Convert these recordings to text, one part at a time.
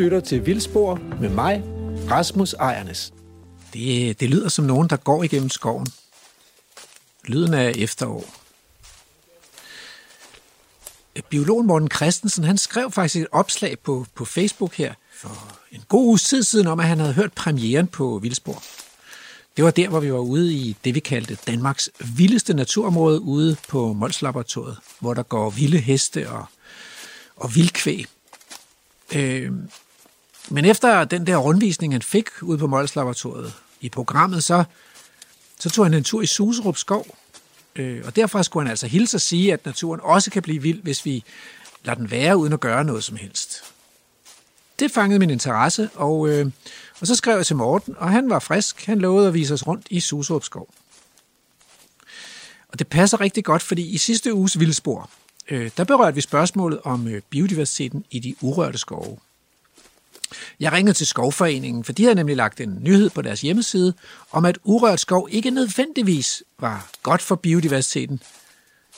lytter til Vildspor med mig, Rasmus Ejernes. Det, det lyder som nogen, der går igennem skoven. Lyden af efterår. Biologen Morten Christensen, han skrev faktisk et opslag på, på Facebook her for en god uge tid siden om, at han havde hørt premieren på Vildspor. Det var der, hvor vi var ude i det, vi kaldte Danmarks vildeste naturområde ude på Molslaboratoriet, hvor der går vilde heste og, og vildkvæg. Øh, men efter den der rundvisning, han fik ude på Mols Laboratoriet i programmet, så, så tog han en tur i Suserup skov. Øh, og derfra skulle han altså hilse og sige, at naturen også kan blive vild, hvis vi lader den være uden at gøre noget som helst. Det fangede min interesse, og, øh, og så skrev jeg til Morten, og han var frisk. Han lovede at vise os rundt i Suserup skov. Og det passer rigtig godt, fordi i sidste uges vildspor, øh, der berørte vi spørgsmålet om øh, biodiversiteten i de urørte skove. Jeg ringede til Skovforeningen, for de havde nemlig lagt en nyhed på deres hjemmeside om, at urørt skov ikke nødvendigvis var godt for biodiversiteten.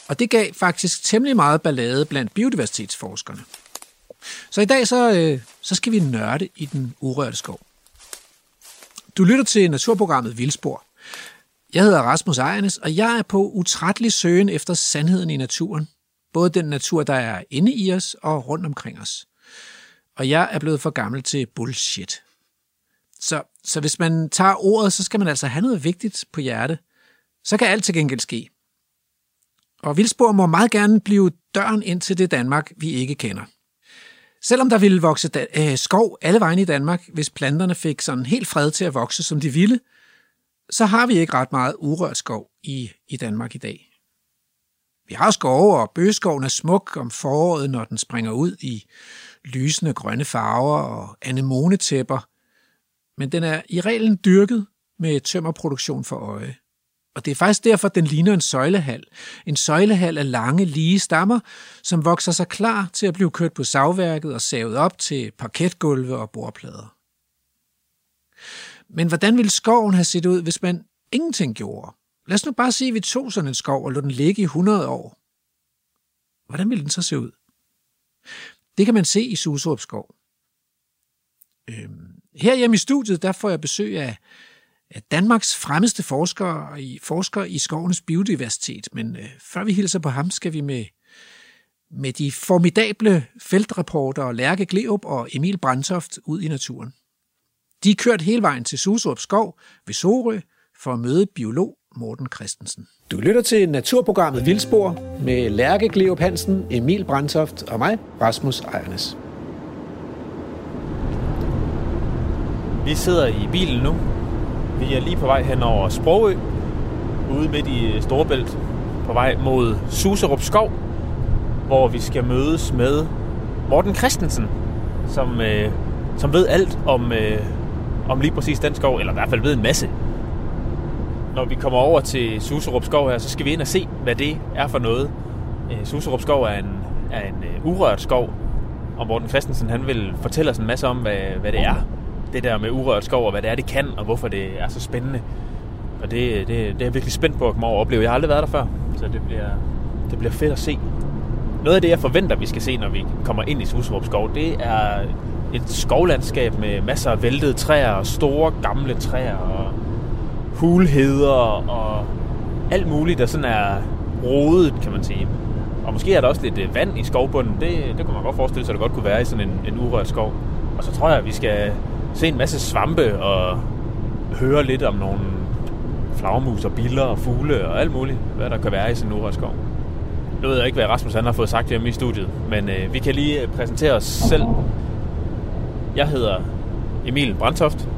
Og det gav faktisk temmelig meget ballade blandt biodiversitetsforskerne. Så i dag så, øh, så skal vi nørde i den urørte skov. Du lytter til naturprogrammet Vildspor. Jeg hedder Rasmus Ejernes, og jeg er på utrættelig søgen efter sandheden i naturen. Både den natur, der er inde i os og rundt omkring os og jeg er blevet for gammel til bullshit. Så, så hvis man tager ordet, så skal man altså have noget vigtigt på hjerte. Så kan alt til gengæld ske. Og vildspor må meget gerne blive døren ind til det Danmark, vi ikke kender. Selvom der ville vokse da- øh, skov alle vejen i Danmark, hvis planterne fik sådan helt fred til at vokse, som de ville, så har vi ikke ret meget urørt skov i, i Danmark i dag. Vi har skove, og bøgeskoven er smuk om foråret, når den springer ud i lysende grønne farver og anemonetæpper, men den er i reglen dyrket med tømmerproduktion for øje. Og det er faktisk derfor, den ligner en søjlehal. En søjlehal af lange, lige stammer, som vokser sig klar til at blive kørt på savværket og savet op til parketgulve og bordplader. Men hvordan ville skoven have set ud, hvis man ingenting gjorde? Lad os nu bare sige, at vi tog sådan en skov og lod den ligge i 100 år. Hvordan ville den så se ud? Det kan man se i Suserup Skov. Øhm, her hjemme i studiet, der får jeg besøg af, af Danmarks fremmeste forskere i, forsker i skovens biodiversitet. Men øh, før vi hilser på ham, skal vi med, med de formidable feltreporter Lærke Gleup og Emil Brandtoft ud i naturen. De er kørt hele vejen til Suserup Skov ved Sorø for at møde biolog Morten Christensen. Du lytter til naturprogrammet Vildspor med Lærke Gleop Hansen, Emil Brandtoft og mig, Rasmus Ejernes. Vi sidder i bilen nu. Vi er lige på vej hen over Sprogø, ude midt i Storebælt, på vej mod Suserup Skov, hvor vi skal mødes med Morten Christensen, som, øh, som ved alt om, øh, om lige præcis den skov, eller i hvert fald ved en masse når vi kommer over til Suserup Skov her, så skal vi ind og se, hvad det er for noget. Øh, Suserup Skov er en, er en øh, urørt skov, og Morten Christensen han vil fortælle os en masse om, hvad, hvad det er. Det der med urørt skov, og hvad det er, det kan, og hvorfor det er så spændende. Og det, det, det er jeg virkelig spændt på at komme over og opleve. Jeg har aldrig været der før, så det bliver, det bliver fedt at se. Noget af det, jeg forventer, vi skal se, når vi kommer ind i Suserup Skov, det er et skovlandskab med masser af væltede træer og store gamle træer og hulheder og alt muligt, der sådan er rodet, kan man sige. Og måske er der også lidt øh, vand i skovbunden. Det, det kunne man godt forestille sig, at det godt kunne være i sådan en, en urørt skov. Og så tror jeg, at vi skal se en masse svampe og høre lidt om nogle flagermus og biller og fugle og alt muligt, hvad der kan være i sådan en urørt skov. Nu ved jeg ikke, hvad Rasmus han har fået sagt hjemme i studiet, men øh, vi kan lige præsentere os selv. Jeg hedder Emil Brandtoft,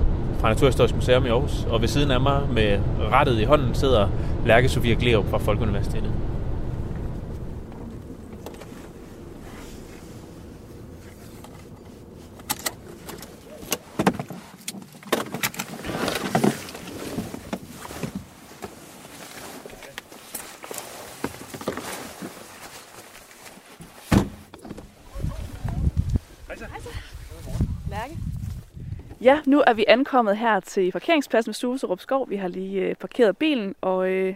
fra Naturhistorisk Museum i Aarhus, og ved siden af mig med rettet i hånden sidder Lærke Sofia Gleup fra Folkeuniversitetet. Ja, nu er vi ankommet her til parkeringspladsen ved Suserup Skov. Vi har lige øh, parkeret bilen, og øh,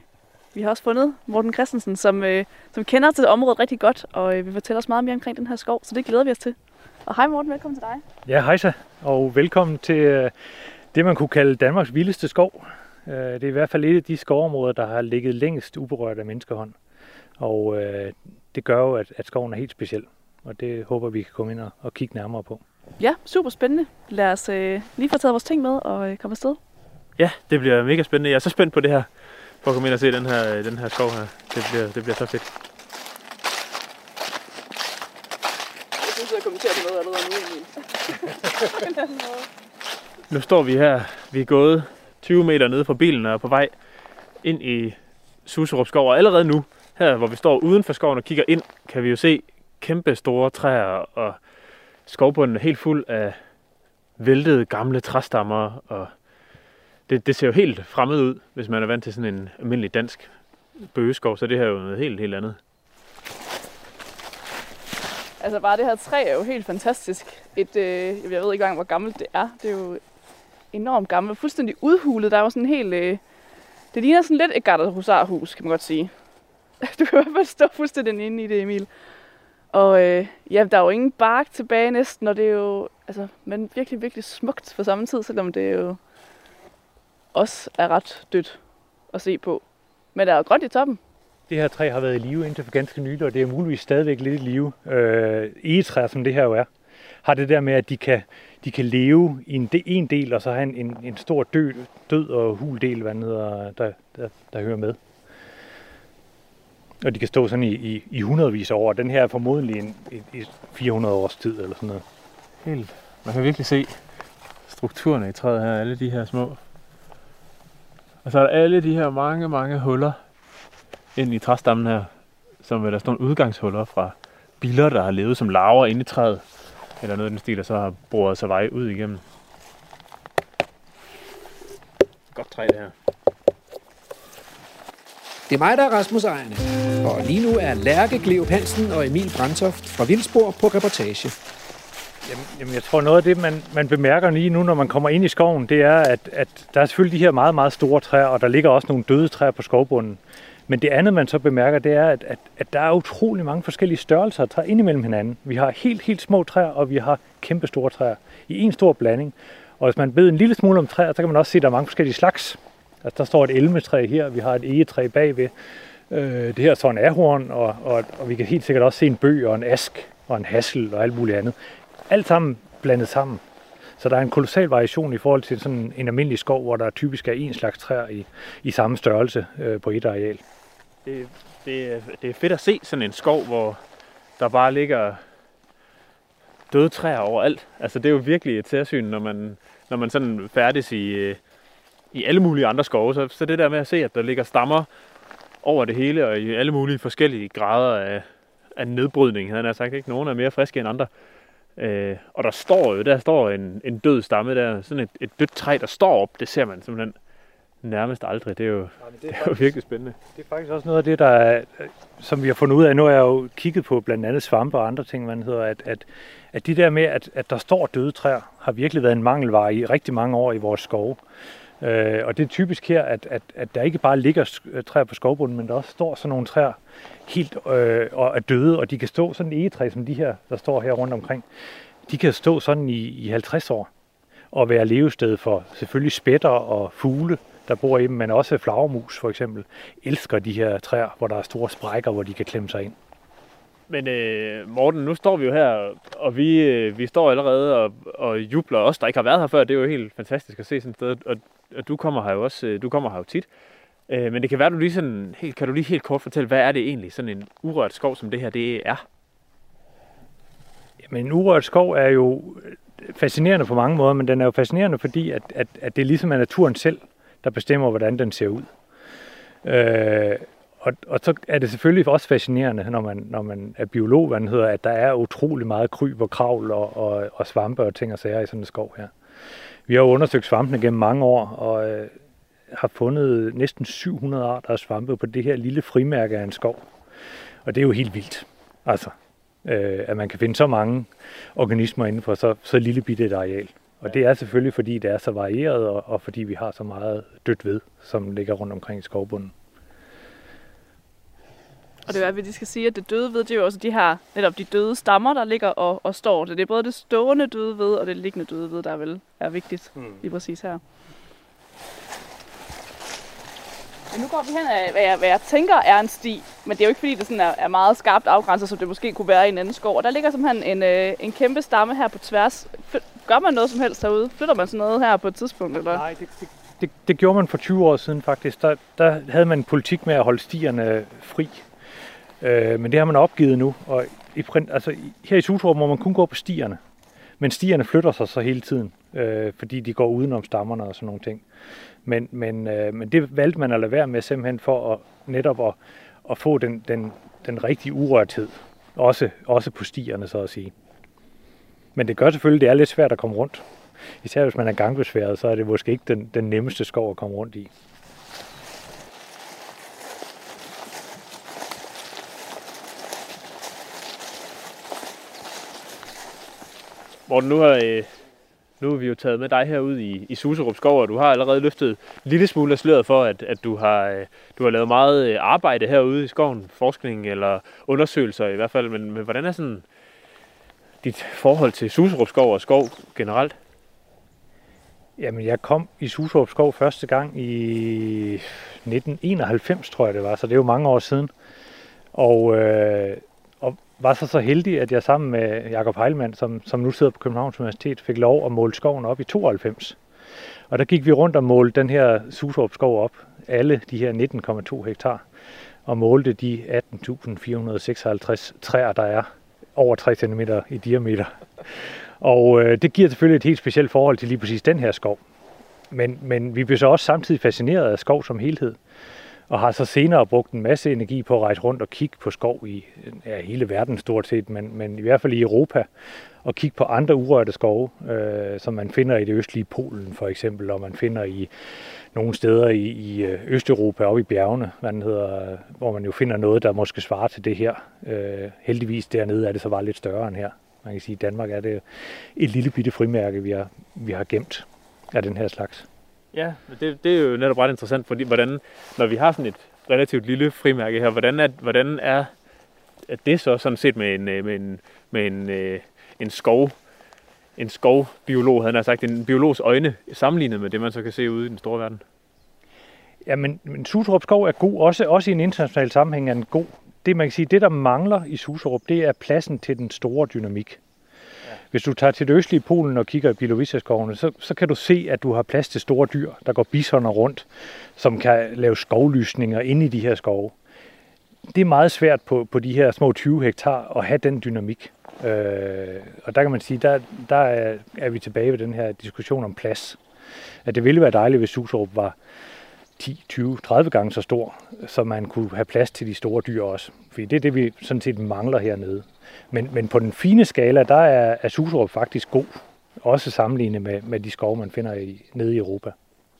vi har også fundet Morten Christensen, som, øh, som kender til området rigtig godt, og øh, vil fortælle os meget mere omkring den her skov, så det glæder vi os til. Og hej Morten, velkommen til dig. Ja, hej så, og velkommen til øh, det, man kunne kalde Danmarks vildeste skov. Øh, det er i hvert fald et af de skovområder, der har ligget længst uberørt af menneskehånd. Og øh, det gør jo, at, at skoven er helt speciel, og det håber vi kan komme ind og, og kigge nærmere på. Ja, super spændende. Lad os øh, lige få taget vores ting med og øh, komme afsted. Ja, det bliver mega spændende. Jeg er så spændt på det her, for at komme ind og se den her, den her skov her. Det bliver, det bliver så fedt. Jeg synes, jeg kommenterer på noget allerede nu. Nu står vi her. Vi er gået 20 meter nede fra bilen og er på vej ind i Suserup skov. Og allerede nu, her hvor vi står uden for skoven og kigger ind, kan vi jo se kæmpe store træer og skovbunden er helt fuld af væltede gamle træstammer. Og det, det ser jo helt fremmed ud, hvis man er vant til sådan en almindelig dansk bøgeskov. Så det her er jo noget helt, helt andet. Altså bare det her træ er jo helt fantastisk. Et, øh, jeg ved ikke engang, hvor gammelt det er. Det er jo enormt gammelt. Fuldstændig udhulet. Der er jo sådan helt... Øh, det ligner sådan lidt et gattert husarhus, kan man godt sige. Du kan i hvert fald stå fuldstændig inde i det, Emil. Og øh, ja, der er jo ingen bark tilbage næsten, og det er jo altså, men virkelig, virkelig smukt på samme tid, selvom det jo også er ret dødt at se på. Men der er jo grønt i toppen. Det her træ har været i live indtil for ganske nylig, og det er muligvis stadigvæk lidt i live. Øh, egetræer, som det her jo er, har det der med, at de kan, de kan leve i en, de, en del, og så have en, en, en stor død, død og hul del, hvad hedder, der, der, der hører med. Og de kan stå sådan i, i, i hundredvis af år. Den her er formodentlig en, en, en 400 års tid eller sådan noget. Helt. Man kan virkelig se strukturerne i træet her, alle de her små. Og så er der alle de her mange, mange huller ind i træstammen her, som er der står nogle udgangshuller fra biller, der har levet som larver inde i træet. Eller noget af den stil, der så har boret sig vej ud igennem. Godt træ det her. Det er mig, der er Rasmus Ejerne. Og lige nu er Lærke Gleup Hansen og Emil Brandtoft fra Vildsborg på reportage. Jamen, jamen, jeg tror noget af det, man, man bemærker lige nu, når man kommer ind i skoven, det er, at, at der er selvfølgelig de her meget, meget store træer, og der ligger også nogle døde træer på skovbunden. Men det andet, man så bemærker, det er, at, at, at der er utrolig mange forskellige størrelser af træer ind imellem hinanden. Vi har helt, helt små træer, og vi har kæmpe store træer i en stor blanding. Og hvis man ved en lille smule om træer, så kan man også se, at der er mange forskellige slags. Altså, der står et elmetræ her, vi har et egetræ bagved. Øh, det her står en ahorn, og, og, og vi kan helt sikkert også se en bøg og en ask og en hassel og alt muligt andet. Alt sammen blandet sammen. Så der er en kolossal variation i forhold til sådan en almindelig skov, hvor der typisk er en slags træer i, i samme størrelse øh, på et areal. Det, det, det er fedt at se sådan en skov, hvor der bare ligger døde træer overalt. Altså det er jo virkelig et særsyn, når man, når man sådan færdes i, øh, i alle mulige andre skove. Så, så det der med at se, at der ligger stammer over det hele, og i alle mulige forskellige grader af, af nedbrydning, havde han sagt. Ikke? Nogle er mere friske end andre. Øh, og der står jo, der står en, en død stamme der, sådan et, et dødt træ, der står op, det ser man simpelthen nærmest aldrig. Det er jo, det er jo virkelig spændende. Det er faktisk også noget af det, der er, som vi har fundet ud af. Nu har jeg jo kigget på blandt andet svampe og andre ting, man hedder, at, at, at de der med, at, at der står døde træer, har virkelig været en mangelvare i rigtig mange år i vores skove. Øh, og det er typisk her, at, at, at der ikke bare ligger øh, træer på skovbunden, men der også står sådan nogle træer helt øh, og er døde, og de kan stå sådan en egetræ, som de her, der står her rundt omkring. De kan stå sådan i, i 50 år og være levested for selvfølgelig spætter og fugle, der bor i dem, men også flagermus for eksempel, elsker de her træer, hvor der er store sprækker, hvor de kan klemme sig ind. Men øh, Morten, nu står vi jo her, og vi, øh, vi står allerede og, og jubler os, der ikke har været her før. Det er jo helt fantastisk at se sådan et sted, og, og du kommer her jo også, øh, du kommer her jo tit. Øh, men det kan være, du lige sådan, helt, kan du lige helt kort fortælle, hvad er det egentlig, sådan en urørt skov som det her, det er? Men en urørt skov er jo fascinerende på mange måder, men den er jo fascinerende, fordi at, at, at det ligesom er naturen selv, der bestemmer, hvordan den ser ud. Øh, og, og så er det selvfølgelig også fascinerende, når man, når man er biolog, hvad den hedder, at der er utrolig meget kryb og kravl og, og, og svampe og ting og sager i sådan en skov her. Vi har jo undersøgt svampene gennem mange år, og øh, har fundet næsten 700 arter af svampe på det her lille frimærke af en skov. Og det er jo helt vildt. Altså, øh, at man kan finde så mange organismer inden for så, så lille bitte et areal. Og det er selvfølgelig, fordi det er så varieret, og, og fordi vi har så meget dødt ved, som ligger rundt omkring i skovbunden. Og det er, at de skal sige, at det døde ved, det er jo også de her, netop de døde stammer, der ligger og, og står. Det er både det stående døde ved, og det liggende døde ved, der er vel er vigtigt mm. lige præcis her. Men nu går vi hen af, hvad jeg, hvad jeg tænker er en sti, men det er jo ikke fordi, det sådan er, er meget skarpt afgrænset, som det måske kunne være i en anden skov. Og der ligger simpelthen en, øh, en kæmpe stamme her på tværs. Gør man noget som helst herude? Flytter man sådan noget her på et tidspunkt? Eller? Nej, det, det, det, det gjorde man for 20 år siden faktisk. Der, der havde man en politik med at holde stierne fri. Øh, men det har man opgivet nu. Og i, altså, her i Susrup må man kun gå på stierne. Men stierne flytter sig så hele tiden, øh, fordi de går udenom stammerne og sådan nogle ting. Men, men, øh, men det valgte man at lade være med simpelthen for at, netop at, at få den, den, den rigtige urørthed. Også, også på stierne, så at sige. Men det gør selvfølgelig, det er lidt svært at komme rundt. Især hvis man er gangbesværet, så er det måske ikke den, den nemmeste skov at komme rundt i. Morten, nu har, øh, nu har vi jo taget med dig herud i, i Suserup Skov, og du har allerede løftet en lille smule af sløret for, at, at du, har, øh, du har lavet meget øh, arbejde herude i skoven, forskning eller undersøgelser i hvert fald. Men, men hvordan er sådan dit forhold til Suserup Skov og skov generelt? Jamen, jeg kom i Suserup Skov første gang i 1991, tror jeg det var, så det er jo mange år siden. Og, øh, og var så så heldig, at jeg sammen med Jakob Heilmann, som, som nu sidder på Københavns Universitet, fik lov at måle skoven op i 92. Og der gik vi rundt og målte den her Suserup skov op, alle de her 19,2 hektar, og målte de 18.456 træer, der er over 3 cm i diameter. Og øh, det giver selvfølgelig et helt specielt forhold til lige præcis den her skov. Men, men vi blev så også samtidig fascineret af skov som helhed, og har så senere brugt en masse energi på at rejse rundt og kigge på skov i ja, hele verden stort set, men, men i hvert fald i Europa, og kigge på andre urørte skove, øh, som man finder i det østlige Polen for eksempel, og man finder i nogle steder i, i øh, Østeuropa, oppe i bjergene, hvad den hedder, hvor man jo finder noget, der måske svarer til det her. Øh, heldigvis dernede er det så bare lidt større end her. Man kan sige, at Danmark er det et lille bitte frimærke, vi har, vi har gemt af den her slags. Ja, det, det er jo netop ret interessant, fordi hvordan, når vi har sådan et relativt lille frimærke her, hvordan er, hvordan er, er det så sådan set med en, øh, med en, med en, øh, en skov, en skovbiolog, han har sagt, en biologs øjne, sammenlignet med det, man så kan se ude i den store verden? Ja, men, men Suserup skov er god, også, også i en international sammenhæng er den god det man kan sige, det der mangler i Suserup, det er pladsen til den store dynamik. Hvis du tager til det østlige Polen og kigger i Bilovica-skovene, så, så kan du se, at du har plads til store dyr, der går bisoner rundt, som kan lave skovlysninger inde i de her skove. Det er meget svært på, på de her små 20 hektar at have den dynamik. Øh, og der kan man sige, der, der er, er vi tilbage ved den her diskussion om plads. At det ville være dejligt, hvis Suserup var 10, 20, 30 gange så stor, så man kunne have plads til de store dyr også. Fordi det er det, vi sådan set mangler hernede. Men, men på den fine skala, der er, er Suserup faktisk god. Også sammenlignet med, med de skove, man finder i, nede i Europa.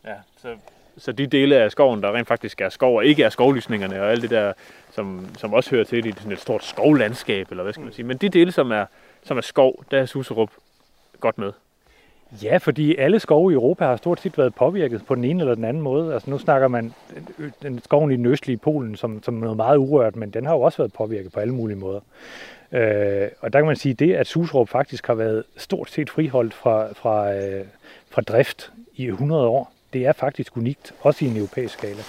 Ja, så, så de dele af skoven, der rent faktisk er skov, og ikke er skovlysningerne og alt det der, som, som også hører til i sådan et stort skovlandskab, eller hvad skal man sige. Men de dele, som er, som er skov, der er Suserup godt med. Ja, fordi alle skove i Europa har stort set været påvirket på den ene eller den anden måde. Altså nu snakker man den skoven i den østlige Polen som, som noget meget urørt, men den har jo også været påvirket på alle mulige måder. Øh, og der kan man sige, det, at Susrup faktisk har været stort set friholdt fra, fra, øh, fra drift i 100 år, det er faktisk unikt, også i en europæisk skala.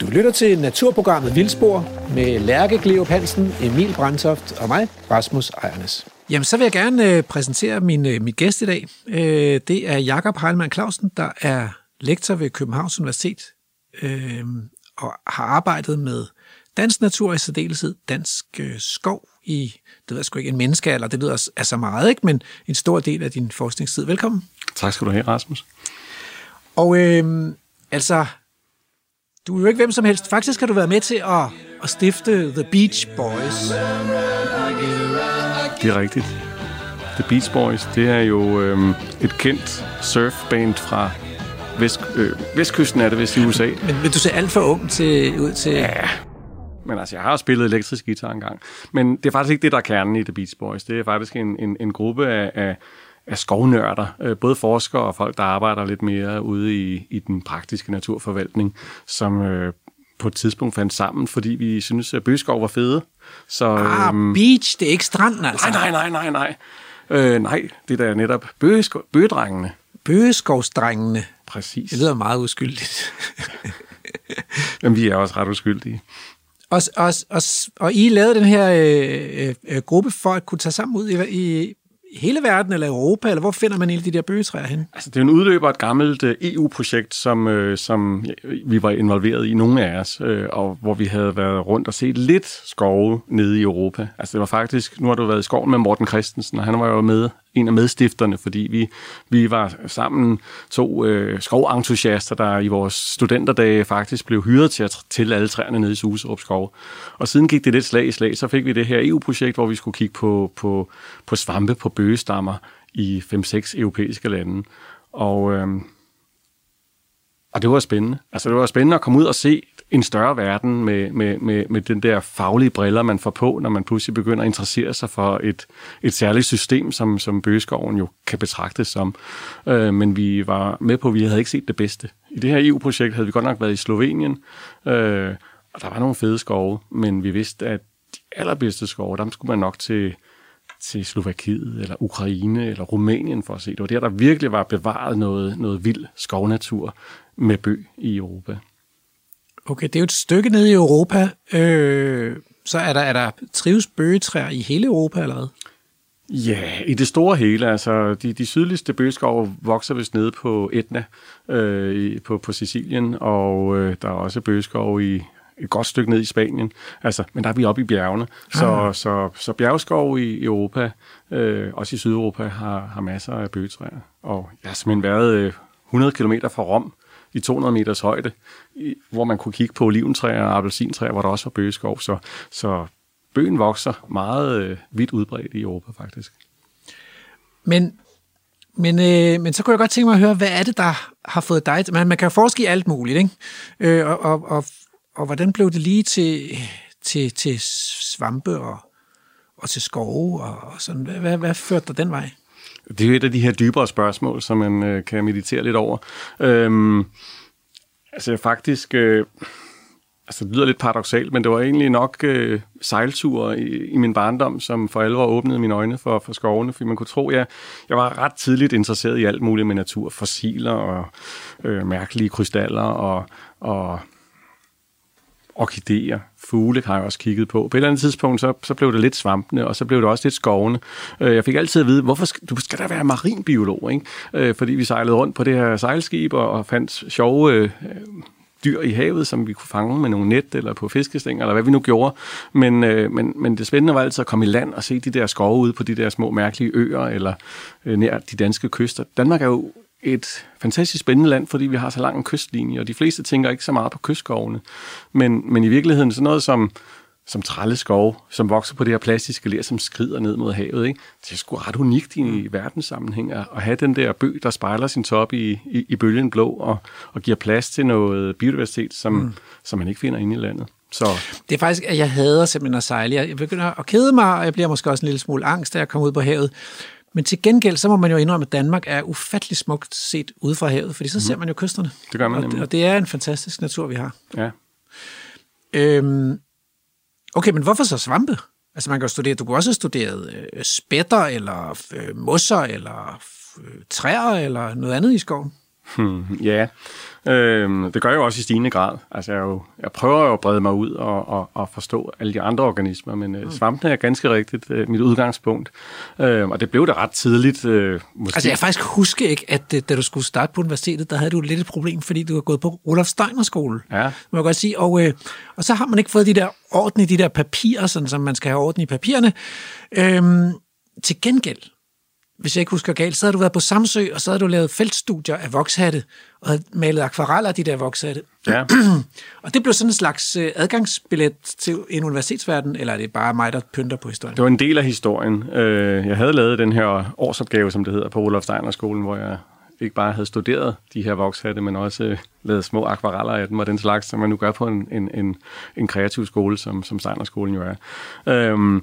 Du lytter til naturprogrammet Vildspor med Lærke Gleop Hansen, Emil Brandtoft og mig, Rasmus Ejernes. Jamen, så vil jeg gerne øh, præsentere min, øh, min gæst i dag. Øh, det er Jakob Heilmann Clausen, der er lektor ved Københavns Universitet øh, og har arbejdet med dansk natur i særdeleshed, dansk øh, skov i, det ved jeg sgu ikke, en menneskealder, det lyder altså meget, ikke? men en stor del af din forskningstid. Velkommen. Tak skal du have, Rasmus. Og øh, altså, du er jo ikke hvem som helst. Faktisk har du været med til at, at stifte The Beach Boys. Det er rigtigt. The Beach Boys, det er jo øhm, et kendt surfband fra vest, øh, vestkysten af det, hvis i USA. Men, men du ser alt for ung til, ud til... Ja, men altså, jeg har spillet elektrisk guitar engang. Men det er faktisk ikke det, der er kernen i The Beach Boys. Det er faktisk en, en, en gruppe af, af, af skovnørder. Øh, både forskere og folk, der arbejder lidt mere ude i, i den praktiske naturforvaltning, som øh, på et tidspunkt fandt sammen, fordi vi synes at Bøgeskov var fede. Så, Ah, øhm, beach, det er ikke stranden altså. nej, nej, nej, nej, nej. Øh, nej, det er da netop bøgeskov, bøgedrengene. Bøgeskovsdrengene. Præcis. Det lyder meget uskyldigt. Men vi er også ret uskyldige. og, og, og, og I lavede den her øh, øh, gruppe for at kunne tage sammen ud i, i hele verden eller Europa, eller hvor finder man egentlig de der bøgetræer hen? Altså, det er en udløber af et gammelt øh, EU-projekt, som, øh, som vi var involveret i, nogle af os, øh, og hvor vi havde været rundt og set lidt skove nede i Europa. Altså, det var faktisk, nu har du været i skoven med Morten Christensen, og han var jo med, en af medstifterne, fordi vi, vi var sammen to øh, skoventusiaster, der i vores studenterdage faktisk blev hyret til at til alle træerne nede i Suserup skov. Og siden gik det lidt slag i slag, så fik vi det her EU-projekt, hvor vi skulle kigge på, på, på svampe på bøgestammer i 5-6 europæiske lande. Og, øh, og det var spændende. Altså det var spændende at komme ud og se en større verden med, med, med, med den der faglige briller, man får på, når man pludselig begynder at interessere sig for et, et særligt system, som, som bøgeskoven jo kan betragtes som. Øh, men vi var med på, at vi havde ikke set det bedste. I det her EU-projekt havde vi godt nok været i Slovenien, øh, og der var nogle fede skove, men vi vidste, at de allerbedste skove, dem skulle man nok til, til Slovakiet, eller Ukraine, eller Rumænien for at se. Det var der, der virkelig var bevaret noget, noget vild skovnatur med bøg i Europa. Okay, det er jo et stykke nede i Europa. Øh, så er der, er der trives bøgetræer i hele Europa eller hvad? Ja, i det store hele. Altså, de, de sydligste bøgeskove vokser vist nede på Etna øh, på, på Sicilien, og øh, der er også bøgeskov i et godt stykke ned i Spanien. Altså, men der er vi oppe i bjergene. Så, Ah. så, så bjergskov i Europa, øh, også i Sydeuropa, har, har masser af bøgetræer. Og jeg har simpelthen været øh, 100 km fra Rom i 200 meters højde, i, hvor man kunne kigge på oliventræer og appelsintræer, hvor der også var bøgeskov. Så, så bøgen vokser meget øh, vidt udbredt i Europa, faktisk. Men, men, øh, men så kunne jeg godt tænke mig at høre, hvad er det, der har fået dig... Man, man kan jo forske i alt muligt, ikke? Øh, og, og, og, og hvordan blev det lige til, til, til svampe og, og til skove og, og sådan? Hvad, hvad, hvad førte dig den vej? Det er jo et af de her dybere spørgsmål, som man øh, kan meditere lidt over. Øhm, altså faktisk, øh, altså det lyder lidt paradoxalt, men det var egentlig nok øh, sejlture i, i min barndom, som for alvor åbnede mine øjne for, for skovene, fordi man kunne tro, at jeg, jeg var ret tidligt interesseret i alt muligt med natur, fossiler og øh, mærkelige krystaller og, og orkideer, fugle har jeg også kigget på. På et eller andet tidspunkt, så, så blev det lidt svampende, og så blev det også lidt skovene. Øh, jeg fik altid at vide, hvorfor skal, du skal der være marinbiolog, ikke? Øh, fordi vi sejlede rundt på det her sejlskib og, og fandt sjove øh, dyr i havet, som vi kunne fange med nogle net eller på fiskestænger, eller hvad vi nu gjorde. Men, øh, men, men det spændende var altid at komme i land og se de der skove ude på de der små mærkelige øer, eller øh, nær de danske kyster. Danmark er jo et fantastisk spændende land, fordi vi har så lang en kystlinje, og de fleste tænker ikke så meget på kystskovene. Men, men i virkeligheden sådan noget som, som trælleskov, som vokser på det her plastiske ler, som skrider ned mod havet. Ikke? Det er sgu ret unikt i verdenssammenhæng at, at have den der bøg, der spejler sin top i, i, i bølgen blå og, og giver plads til noget biodiversitet, som, mm. som man ikke finder inde i landet. Så Det er faktisk, at jeg hader simpelthen at sejle. Jeg begynder at kede mig, og jeg bliver måske også en lille smule angst, da jeg kommer ud på havet. Men til gengæld, så må man jo indrømme, at Danmark er ufattelig smukt set ude fra havet, fordi så ser man jo kysterne. det gør man Og nemlig. og det er en fantastisk natur, vi har. Ja. Øhm, okay, men hvorfor så svampe? Altså man kan jo studere, du kunne også have studeret øh, spætter, eller øh, mosser, eller øh, træer, eller noget andet i skoven. Hmm, ja, øhm, det gør jeg jo også i stigende grad. Altså, jeg, jo, jeg prøver jo at brede mig ud og, og, og forstå alle de andre organismer, men øh, svampene er ganske rigtigt øh, mit udgangspunkt. Øh, og det blev det ret tidligt. Øh, måske. Altså jeg faktisk huske ikke, at øh, da du skulle starte på universitetet, der havde du lidt et problem, fordi du har gået på Rudolf Steiner skole. Ja. Må jeg godt sige. Og, øh, og så har man ikke fået de der orden i de der papirer, sådan som man skal have orden i papirerne. Øhm, til gengæld, hvis jeg ikke husker galt, så havde du været på Samsø, og så havde du lavet feltstudier af vokshatte, og havde malet akvareller af de der vokshatte. Ja. Og det blev sådan en slags øh, adgangsbillet til en universitetsverden, eller er det bare mig, der pynter på historien? Det var en del af historien. Øh, Jeg havde lavet den her årsopgave, som det hedder, på Olaf Steiner skolen, hvor jeg ikke bare havde studeret de her vokshatte, men også øh, lavet små akvareller af dem og den slags, som man nu gør på en, en, en, en kreativ skole, som, som Steiner-skolen jo er. Øhm,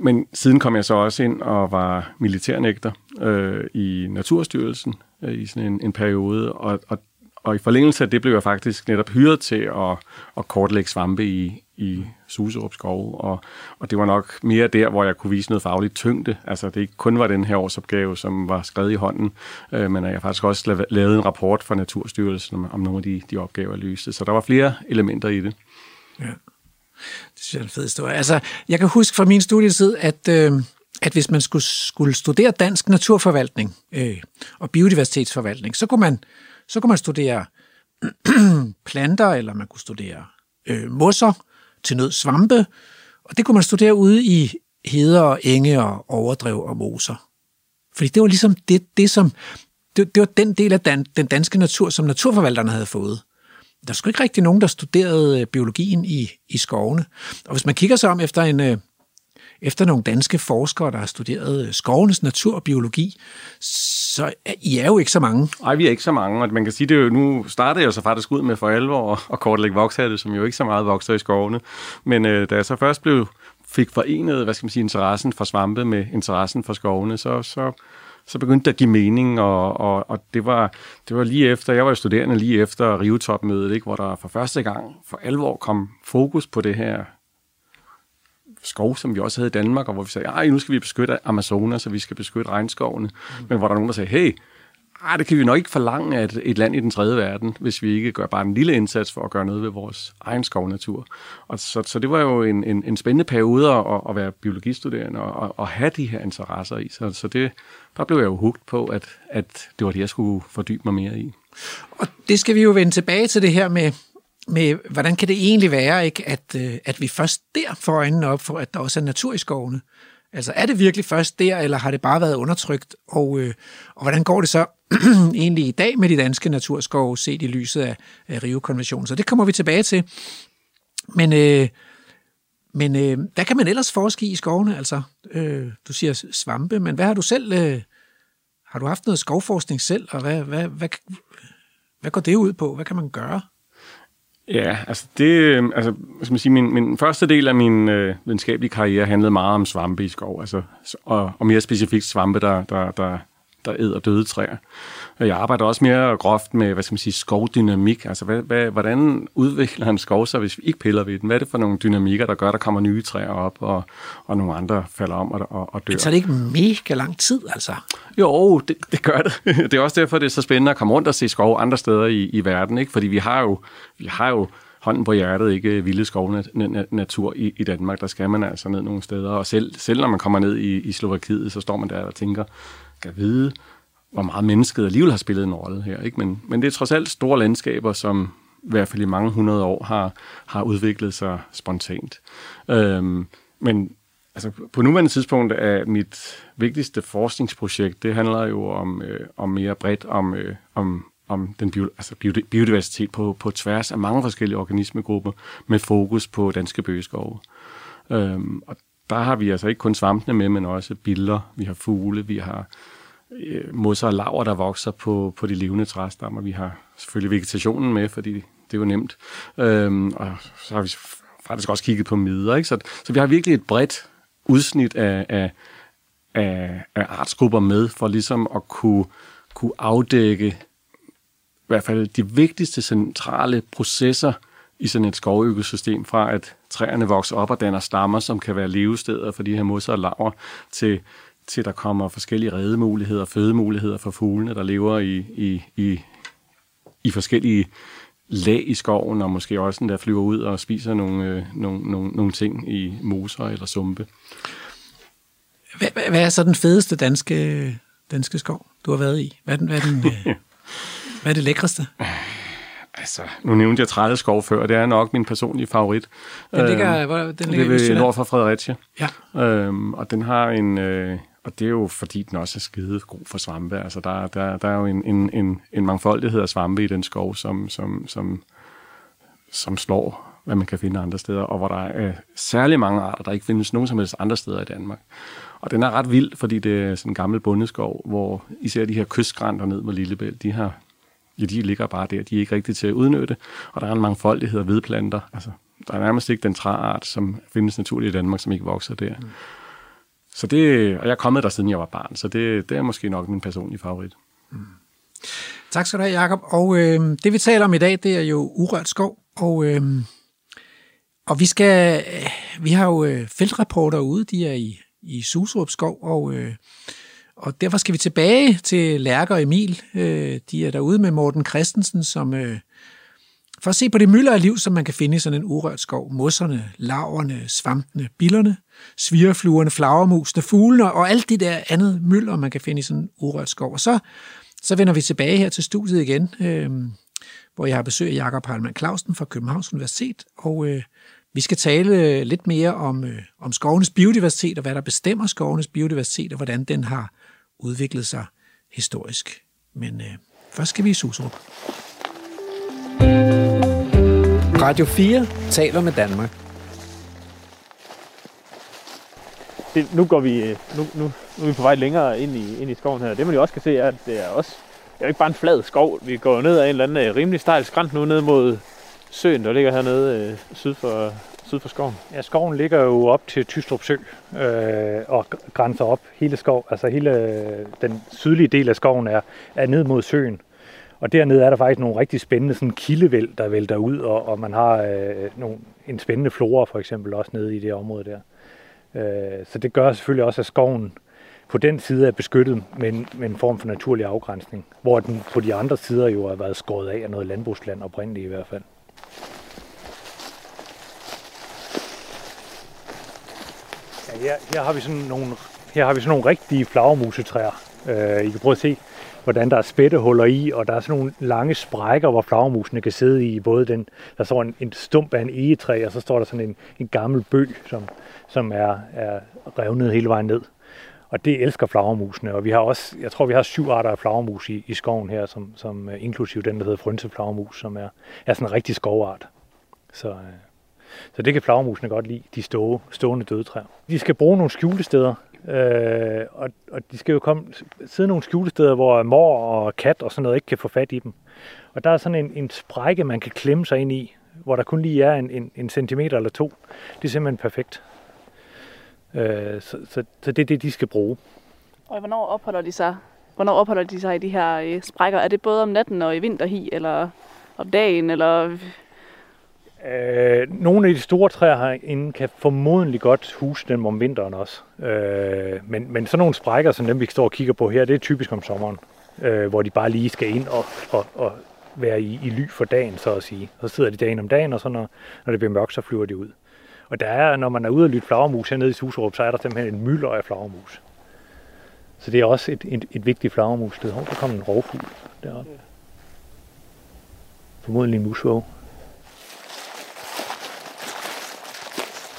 men siden kom jeg så også ind og var militærnægter øh, i Naturstyrelsen øh, i sådan en, en periode, og, og, og i forlængelse af det blev jeg faktisk netop hyret til at, at kortlægge svampe i, i Suserup skov, og, og det var nok mere der, hvor jeg kunne vise noget fagligt tyngde. Altså det ikke kun var den her årsopgave, som var skrevet i hånden, øh, men at jeg faktisk også lavede en rapport for Naturstyrelsen om, om nogle af de, de opgaver, jeg løste. Så der var flere elementer i det. Ja. Det synes jeg er en fed historie. Altså, jeg kan huske fra min studietid, at, øh, at hvis man skulle, skulle studere dansk naturforvaltning øh, og biodiversitetsforvaltning, så kunne man, så kunne man studere planter, eller man kunne studere øh, mosser, til nød svampe, og det kunne man studere ude i heder og enge og overdrev og moser. Fordi det var ligesom det, det som, det, det var den del af dan, den danske natur, som naturforvalterne havde fået. Der skulle ikke rigtig nogen, der studerede øh, biologien i, i skovene. Og hvis man kigger sig om efter en, øh, efter nogle danske forskere, der har studeret øh, skovenes natur og biologi, så er I er jo ikke så mange. Nej, vi er ikke så mange, og man kan sige, det jo, nu startede jeg så faktisk ud med for alvor og kortlægge vokshatte, som jo ikke så meget vokser i skovene. Men øh, da jeg så først blev fik forenet, hvad skal man sige, interessen for svampe med interessen for skovene, så, så, så begyndte det at give mening, og, og, og det, var, det var lige efter, jeg var studerende lige efter Rio-topmødet, ikke, hvor der for første gang for alvor kom fokus på det her skov, som vi også havde i Danmark, og hvor vi sagde, at nu skal vi beskytte Amazonas, så vi skal beskytte regnskovene. Mm. Men hvor der er nogen, der sagde, hey, ah, det kan vi nok ikke forlange af et, land i den tredje verden, hvis vi ikke gør bare en lille indsats for at gøre noget ved vores egen skovnatur. Og så, så det var jo en, en, en spændende periode at, at være biologistuderende og, og, og have de her interesser i. Så, så det, der blev jeg jo hugt på, at, at det var det, jeg skulle fordybe mig mere i. Og det skal vi jo vende tilbage til det her med, med, hvordan kan det egentlig være, ikke, at, øh, at vi først der får øjnene op for, at der også er natur i skovene? Altså er det virkelig først der, eller har det bare været undertrykt? Og, øh, og hvordan går det så egentlig i dag med de danske naturskove, set i lyset af, af Rio-konventionen? Så det kommer vi tilbage til. Men, øh, men øh, hvad kan man ellers forske i i skovene? Altså, øh, du siger svampe, men hvad har du selv... Øh, har du haft noget skovforskning selv, og hvad, hvad, hvad, hvad går det ud på? Hvad kan man gøre? Ja, altså det, øhm, altså, skal man sige, min, min første del af min øh, videnskabelige karriere handlede meget om svampe i skov, altså, og, og mere specifikt svampe, der, der, der, der æder døde træer. Jeg arbejder også mere groft med, hvad skal man sige, skovdynamik. Altså, hvad, hvad, hvordan udvikler en skov sig, hvis vi ikke piller ved den? Hvad er det for nogle dynamikker, der gør, at der kommer nye træer op, og, og nogle andre falder om og, og, og dør? Det tager det ikke mega lang tid, altså? Jo, det, det gør det. Det er også derfor, det er så spændende at komme rundt og se skov andre steder i, i verden, ikke? Fordi vi har jo, vi har jo hånden på hjertet, ikke vilde skovnatur i, i Danmark. Der skal man altså ned nogle steder. Og selv, selv når man kommer ned i, i Slovakiet, så står man der og tænker, kan vide, hvor meget mennesket alligevel har spillet en rolle her. Ikke? Men, men det er trods alt store landskaber, som i hvert fald i mange hundrede år har, har udviklet sig spontant. Øhm, men altså, på nuværende tidspunkt er mit vigtigste forskningsprojekt, det handler jo om, øh, om mere bredt om, øh, om, om den bio, altså biodiversitet på, på tværs af mange forskellige organismegrupper med fokus på danske bøgeskove. Øhm, og der har vi altså ikke kun svampene med, men også biller, vi har fugle, vi har øh, Øh, mosser og laver, der vokser på, på de levende træstammer. Vi har selvfølgelig vegetationen med, fordi det er jo nemt. Øhm, og så har vi faktisk også kigget på midler. Ikke? Så, så vi har virkelig et bredt udsnit af, af, af, af artsgrupper med, for ligesom at kunne, kunne afdække i hvert fald de vigtigste centrale processer i sådan et skovøkosystem, fra at træerne vokser op og danner stammer, som kan være levesteder for de her mosser og laver, til til der kommer forskellige redemuligheder, fødemuligheder for fuglene, der lever i, i, i, i forskellige lag i skoven, og måske også der flyver ud og spiser nogle, øh, nogle, nogle, nogle ting i moser eller sumpe. Hvad, hvad er så den fedeste danske, danske skov, du har været i? Hvad er, den, hvad er, den, øh, hvad er det lækreste? Altså, nu nævnte jeg Træde Skov før, det er nok min personlige favorit. Den ligger, øhm, hvor, den ligger det er nord for Fredericia. Ja. Øhm, og den har en, øh, og det er jo fordi, den også er skide god for svampe. Altså, der, der, der er jo en, en, en, en mangfoldighed af svampe i den skov, som, som, som, som slår, hvad man kan finde andre steder, og hvor der er øh, særlig mange arter, der ikke findes nogen som helst andre steder i Danmark. Og den er ret vild, fordi det er sådan en gammel bundeskov, hvor især de her kystgrænter ned mod Lillebælt, de har ja, de ligger bare der. De er ikke rigtig til at udnytte. Og der er en mangfoldighed af vedplanter. Altså, der er nærmest ikke den træart, som findes naturligt i Danmark, som ikke vokser der. Mm. Så det, og jeg er kommet der, siden jeg var barn, så det, det er måske nok min personlige favorit. Mm. Tak skal du have, Jacob. Og øh, det vi taler om i dag, det er jo urørt skov. Og, øh, og vi skal, øh, vi har jo øh, feltrapporter ude, de er i, i Suserup skov, og, øh, og derfor skal vi tilbage til Lærker og Emil. Øh, de er derude med Morten Christensen, som øh, for at se på det mylder af liv, som man kan finde i sådan en urørt skov. Mosserne, laverne, svampene, billerne, svirfluerne, flagermusene, fuglene og alt det der andet mylder, man kan finde i sådan en urørt skov. Og så, så vender vi tilbage her til studiet igen, øh, hvor jeg har besøg af Jakob Hartmann Clausen fra Københavns Universitet, og øh, vi skal tale øh, lidt mere om, øh, om skovenes biodiversitet, og hvad der bestemmer skovenes biodiversitet, og hvordan den har udviklet sig historisk. Men øh, først skal vi i Suserup. Radio 4 taler med Danmark. Det, nu, går vi, nu, nu, nu er vi på vej længere ind i, ind i skoven her. Det man jo også kan se er, at det er også det er jo ikke bare en flad skov. Vi går ned ad en eller anden øh, rimelig stejl skrant nu ned mod søen, der ligger hernede øh, syd, for, syd for skoven. Ja, skoven ligger jo op til Tystrup Sø øh, og grænser op hele skov. Altså hele øh, den sydlige del af skoven er, er ned mod søen. Og dernede er der faktisk nogle rigtig spændende sådan kildevæld, der vælter ud, og, og man har øh, nogle, en spændende flora for eksempel også nede i det område der. Øh, så det gør selvfølgelig også, at skoven på den side er beskyttet med en, med en form for naturlig afgrænsning, hvor den på de andre sider jo har været skåret af af noget landbrugsland oprindeligt i hvert fald. Ja, her, her, har vi sådan nogle, her har vi sådan nogle rigtige flagermusetræer. Øh, I kan prøve at se, hvordan der er spættehuller i, og der er sådan nogle lange sprækker, hvor flagermusene kan sidde i. Både den, der står en, en stump af en egetræ, og så står der sådan en, en gammel bøg, som, som er, er revnet hele vejen ned. Og det elsker flagermusene, og vi har også, jeg tror vi har syv arter af flagermus i, i skoven her, som, som øh, inklusive den, der hedder frønseflagermus, som er, er sådan en rigtig skovart. Så, øh, så det kan flagermusene godt lide, de stå, stående døde træer. De skal bruge nogle skjulesteder, øh, og, og de skal jo komme, sidde nogle skjulesteder, hvor mor og kat og sådan noget ikke kan få fat i dem. Og der er sådan en, en sprække, man kan klemme sig ind i, hvor der kun lige er en, en, en centimeter eller to. Det er simpelthen perfekt. Øh, så, så, så det er det, de skal bruge. Og hvornår opholder de sig? Hvornår opholder de sig i de her øh, sprækker? Er det både om natten og i vinterhi, eller om dagen, eller... Øh, nogle af de store træer herinde kan formodentlig godt huse dem om vinteren også. Øh, men, men sådan nogle sprækker, som dem vi står og kigger på her, det er typisk om sommeren. Øh, hvor de bare lige skal ind og, og, og være i, i ly for dagen, så at sige. Så sidder de dagen om dagen, og så når, når det bliver mørkt, så flyver de ud. Og der er, når man er ude og lytte flagermus hernede i Suserup, så er der simpelthen en mylder af flagermus. Så det er også et, et, et vigtigt flagermussted. Hov, der kommer en rovfugl deroppe. Formodentlig en musvåge.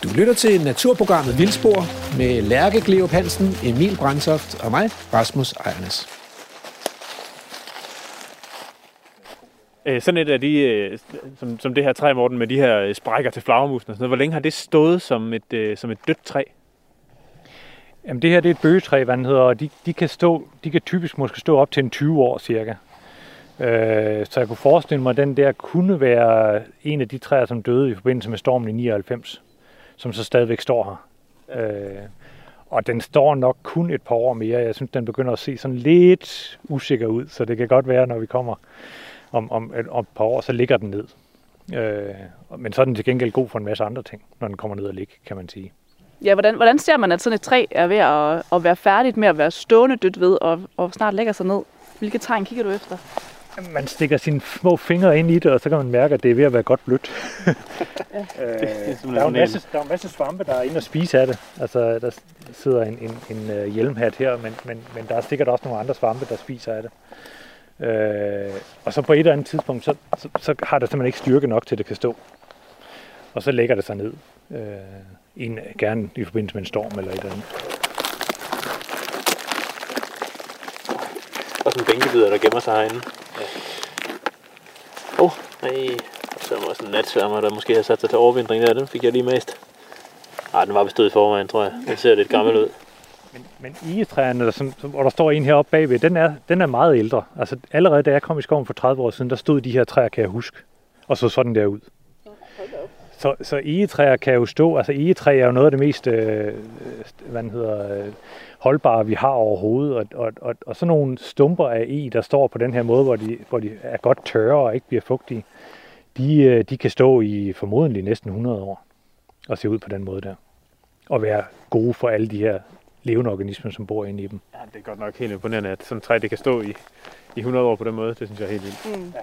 Du lytter til naturprogrammet Vildspor med Lærke Gleup Hansen, Emil Brandsoft og mig, Rasmus Ejernes. Øh, sådan et af de, øh, som, som det her træ, Morten, med de her øh, sprækker til flagermusen og sådan noget. Hvor længe har det stået som et, øh, som et dødt træ? Jamen det her det er et bøgetræ, hvad den hedder, og de, de, kan stå, de kan typisk måske stå op til en 20 år cirka. Øh, så jeg kunne forestille mig, at den der kunne være en af de træer, som døde i forbindelse med stormen i 99, som så stadigvæk står her. Øh, og den står nok kun et par år mere. Jeg synes, den begynder at se sådan lidt usikker ud, så det kan godt være, når vi kommer om, om, et, om et par år, så ligger den ned. Øh, men så er den til gengæld god for en masse andre ting, når den kommer ned og ligge, kan man sige. Ja, hvordan, hvordan ser man, at sådan et træ er ved at, at være færdigt med at være stående dødt ved, og, og snart lægger sig ned? Hvilke tegn kigger du efter? Man stikker sine små fingre ind i det, og så kan man mærke, at det er ved at være godt blødt. ja. øh, der, er en masse, der er en masse svampe, der er inde og spise af det. Altså, der sidder en, en, en uh, hjelmhat her, men, men, men der er sikkert også nogle andre svampe, der spiser af det. Øh, og så på et eller andet tidspunkt, så, så, så har det simpelthen ikke styrke nok til, at det kan stå. Og så lægger det sig ned. Øh, en, gerne i forbindelse med en storm eller et eller andet. Og sådan en bænkebider, der gemmer sig herinde. Hey. Og. Så var også en natsværmer, der måske har sat sig til overvintring der. Den fik jeg lige mest. Nej, den var bestået i forvejen, tror jeg. Den ser lidt gammel ud. Men, men egetræerne, der, som, hvor der står en heroppe bagved, den er, den er meget ældre. Altså allerede da jeg kom i skoven for 30 år siden, der stod de her træer, kan jeg huske. Og så sådan der ud. Så, så egetræer kan jo stå, altså egetræ er jo noget af det mest, øh, hvad hedder, øh, holdbare, vi har overhovedet. Og, og, og, og sådan nogle stumper af e, der står på den her måde, hvor de, hvor de er godt tørre og ikke bliver fugtige, de, øh, de kan stå i formodentlig næsten 100 år og se ud på den måde der. Og være gode for alle de her levende organismer, som bor inde i dem. Ja, det er godt nok helt imponerende, at sådan et træ det kan stå i, i 100 år på den måde. Det synes jeg er helt vildt. Mm. Ja.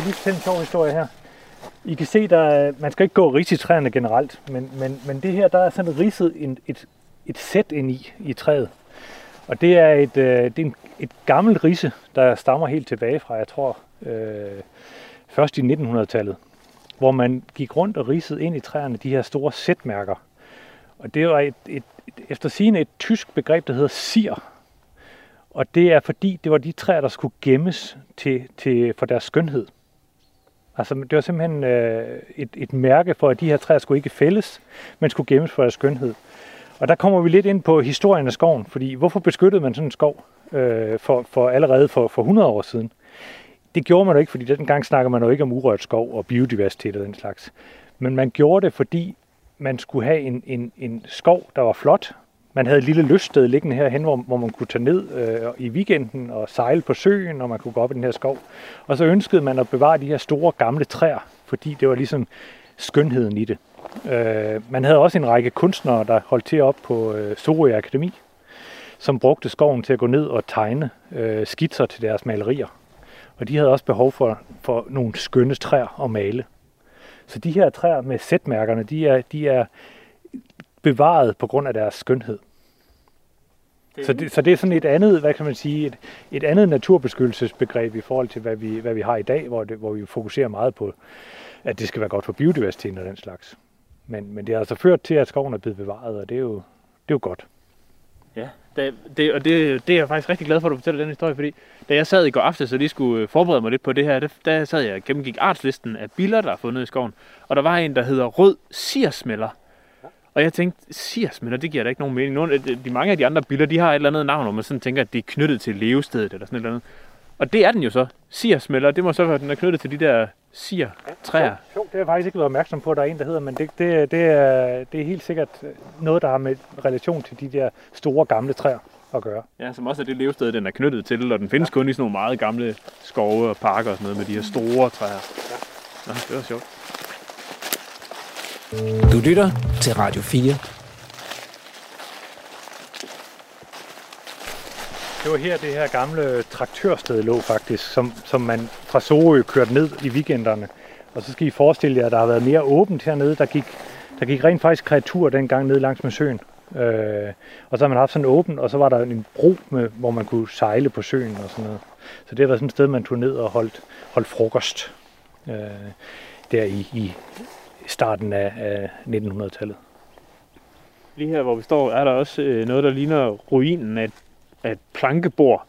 Skal lige fortælle en sjov historie her. I kan se, der man skal ikke gå rigtig i træerne generelt, men, men, men det her, der er sådan ridset en, et, et sæt ind i, i træet. Og det er et, øh, det er en, et gammelt rise, der stammer helt tilbage fra, jeg tror, øh, først i 1900-tallet, hvor man gik rundt og ridsede ind i træerne de her store sætmærker. Og det var et, et, et, efter sigende et tysk begreb, der hedder sir. Og det er fordi, det var de træer, der skulle gemmes til, til, for deres skønhed. Altså, det var simpelthen øh, et, et mærke for, at de her træer skulle ikke fældes, men skulle gemmes for deres skønhed. Og der kommer vi lidt ind på historien af skoven, fordi hvorfor beskyttede man sådan en skov øh, for, for allerede for, for 100 år siden? Det gjorde man jo ikke, fordi dengang snakker man jo ikke om urørt skov og biodiversitet og den slags. Men man gjorde det, fordi man skulle have en, en, en skov, der var flot, man havde et lille lyststed liggende herhen, hvor, hvor man kunne tage ned øh, i weekenden og sejle på søen, og man kunne gå op i den her skov. Og så ønskede man at bevare de her store gamle træer, fordi det var ligesom skønheden i det. Øh, man havde også en række kunstnere, der holdt til op på øh, Sorø Akademi, som brugte skoven til at gå ned og tegne øh, skitser til deres malerier. Og de havde også behov for, for nogle skønne træer at male. Så de her træer med sætmærkerne, de er, de er bevaret på grund af deres skønhed. Det så, det, så det er sådan et andet, hvad kan man sige, et, et andet naturbeskyttelsesbegreb i forhold til, hvad vi, hvad vi har i dag, hvor, det, hvor vi fokuserer meget på, at det skal være godt for biodiversiteten og den slags. Men, men det har altså ført til, at skoven er blevet bevaret, og det er jo, det er jo godt. Ja, det, det, og det, det er jeg faktisk rigtig glad for, at du fortæller den historie, fordi da jeg sad i går aftes, så lige skulle forberede mig lidt på det her, der, der sad jeg og gennemgik artslisten af biller, der er fundet i skoven, og der var en, der hedder rød sirsmælder. Og jeg tænkte, sirsmælder, det giver da ikke nogen mening. Nogle, de, mange af de andre biller, de har et eller andet navn, hvor man sådan tænker, at det er knyttet til levestedet eller sådan et eller andet. Og det er den jo så. Sirsmælder, det må så være, at den er knyttet til de der sir-træer. Ja, jo, det har jeg faktisk ikke været opmærksom på, at der er en, der hedder, men det, det, det, er, det er helt sikkert noget, der har med relation til de der store gamle træer at gøre. Ja, som også er det levested, den er knyttet til, og den findes ja. kun i sådan nogle meget gamle skove og parker og sådan noget med de her store træer. Ja. Nå, det var sjovt. Du lytter til Radio 4. Det var her, det her gamle traktørsted lå faktisk, som, som man fra Sorø kørte ned i weekenderne. Og så skal I forestille jer, at der har været mere åbent hernede. Der gik, der gik rent faktisk kreatur dengang ned langs med søen. Øh, og så har man haft sådan åbent, og så var der en bro, med, hvor man kunne sejle på søen og sådan noget. Så det var sådan et sted, man tog ned og holdt, holdt frokost. Øh, der i, i starten af, af 1900-tallet. Lige her, hvor vi står, er der også øh, noget, der ligner ruinen af et, af et plankebord.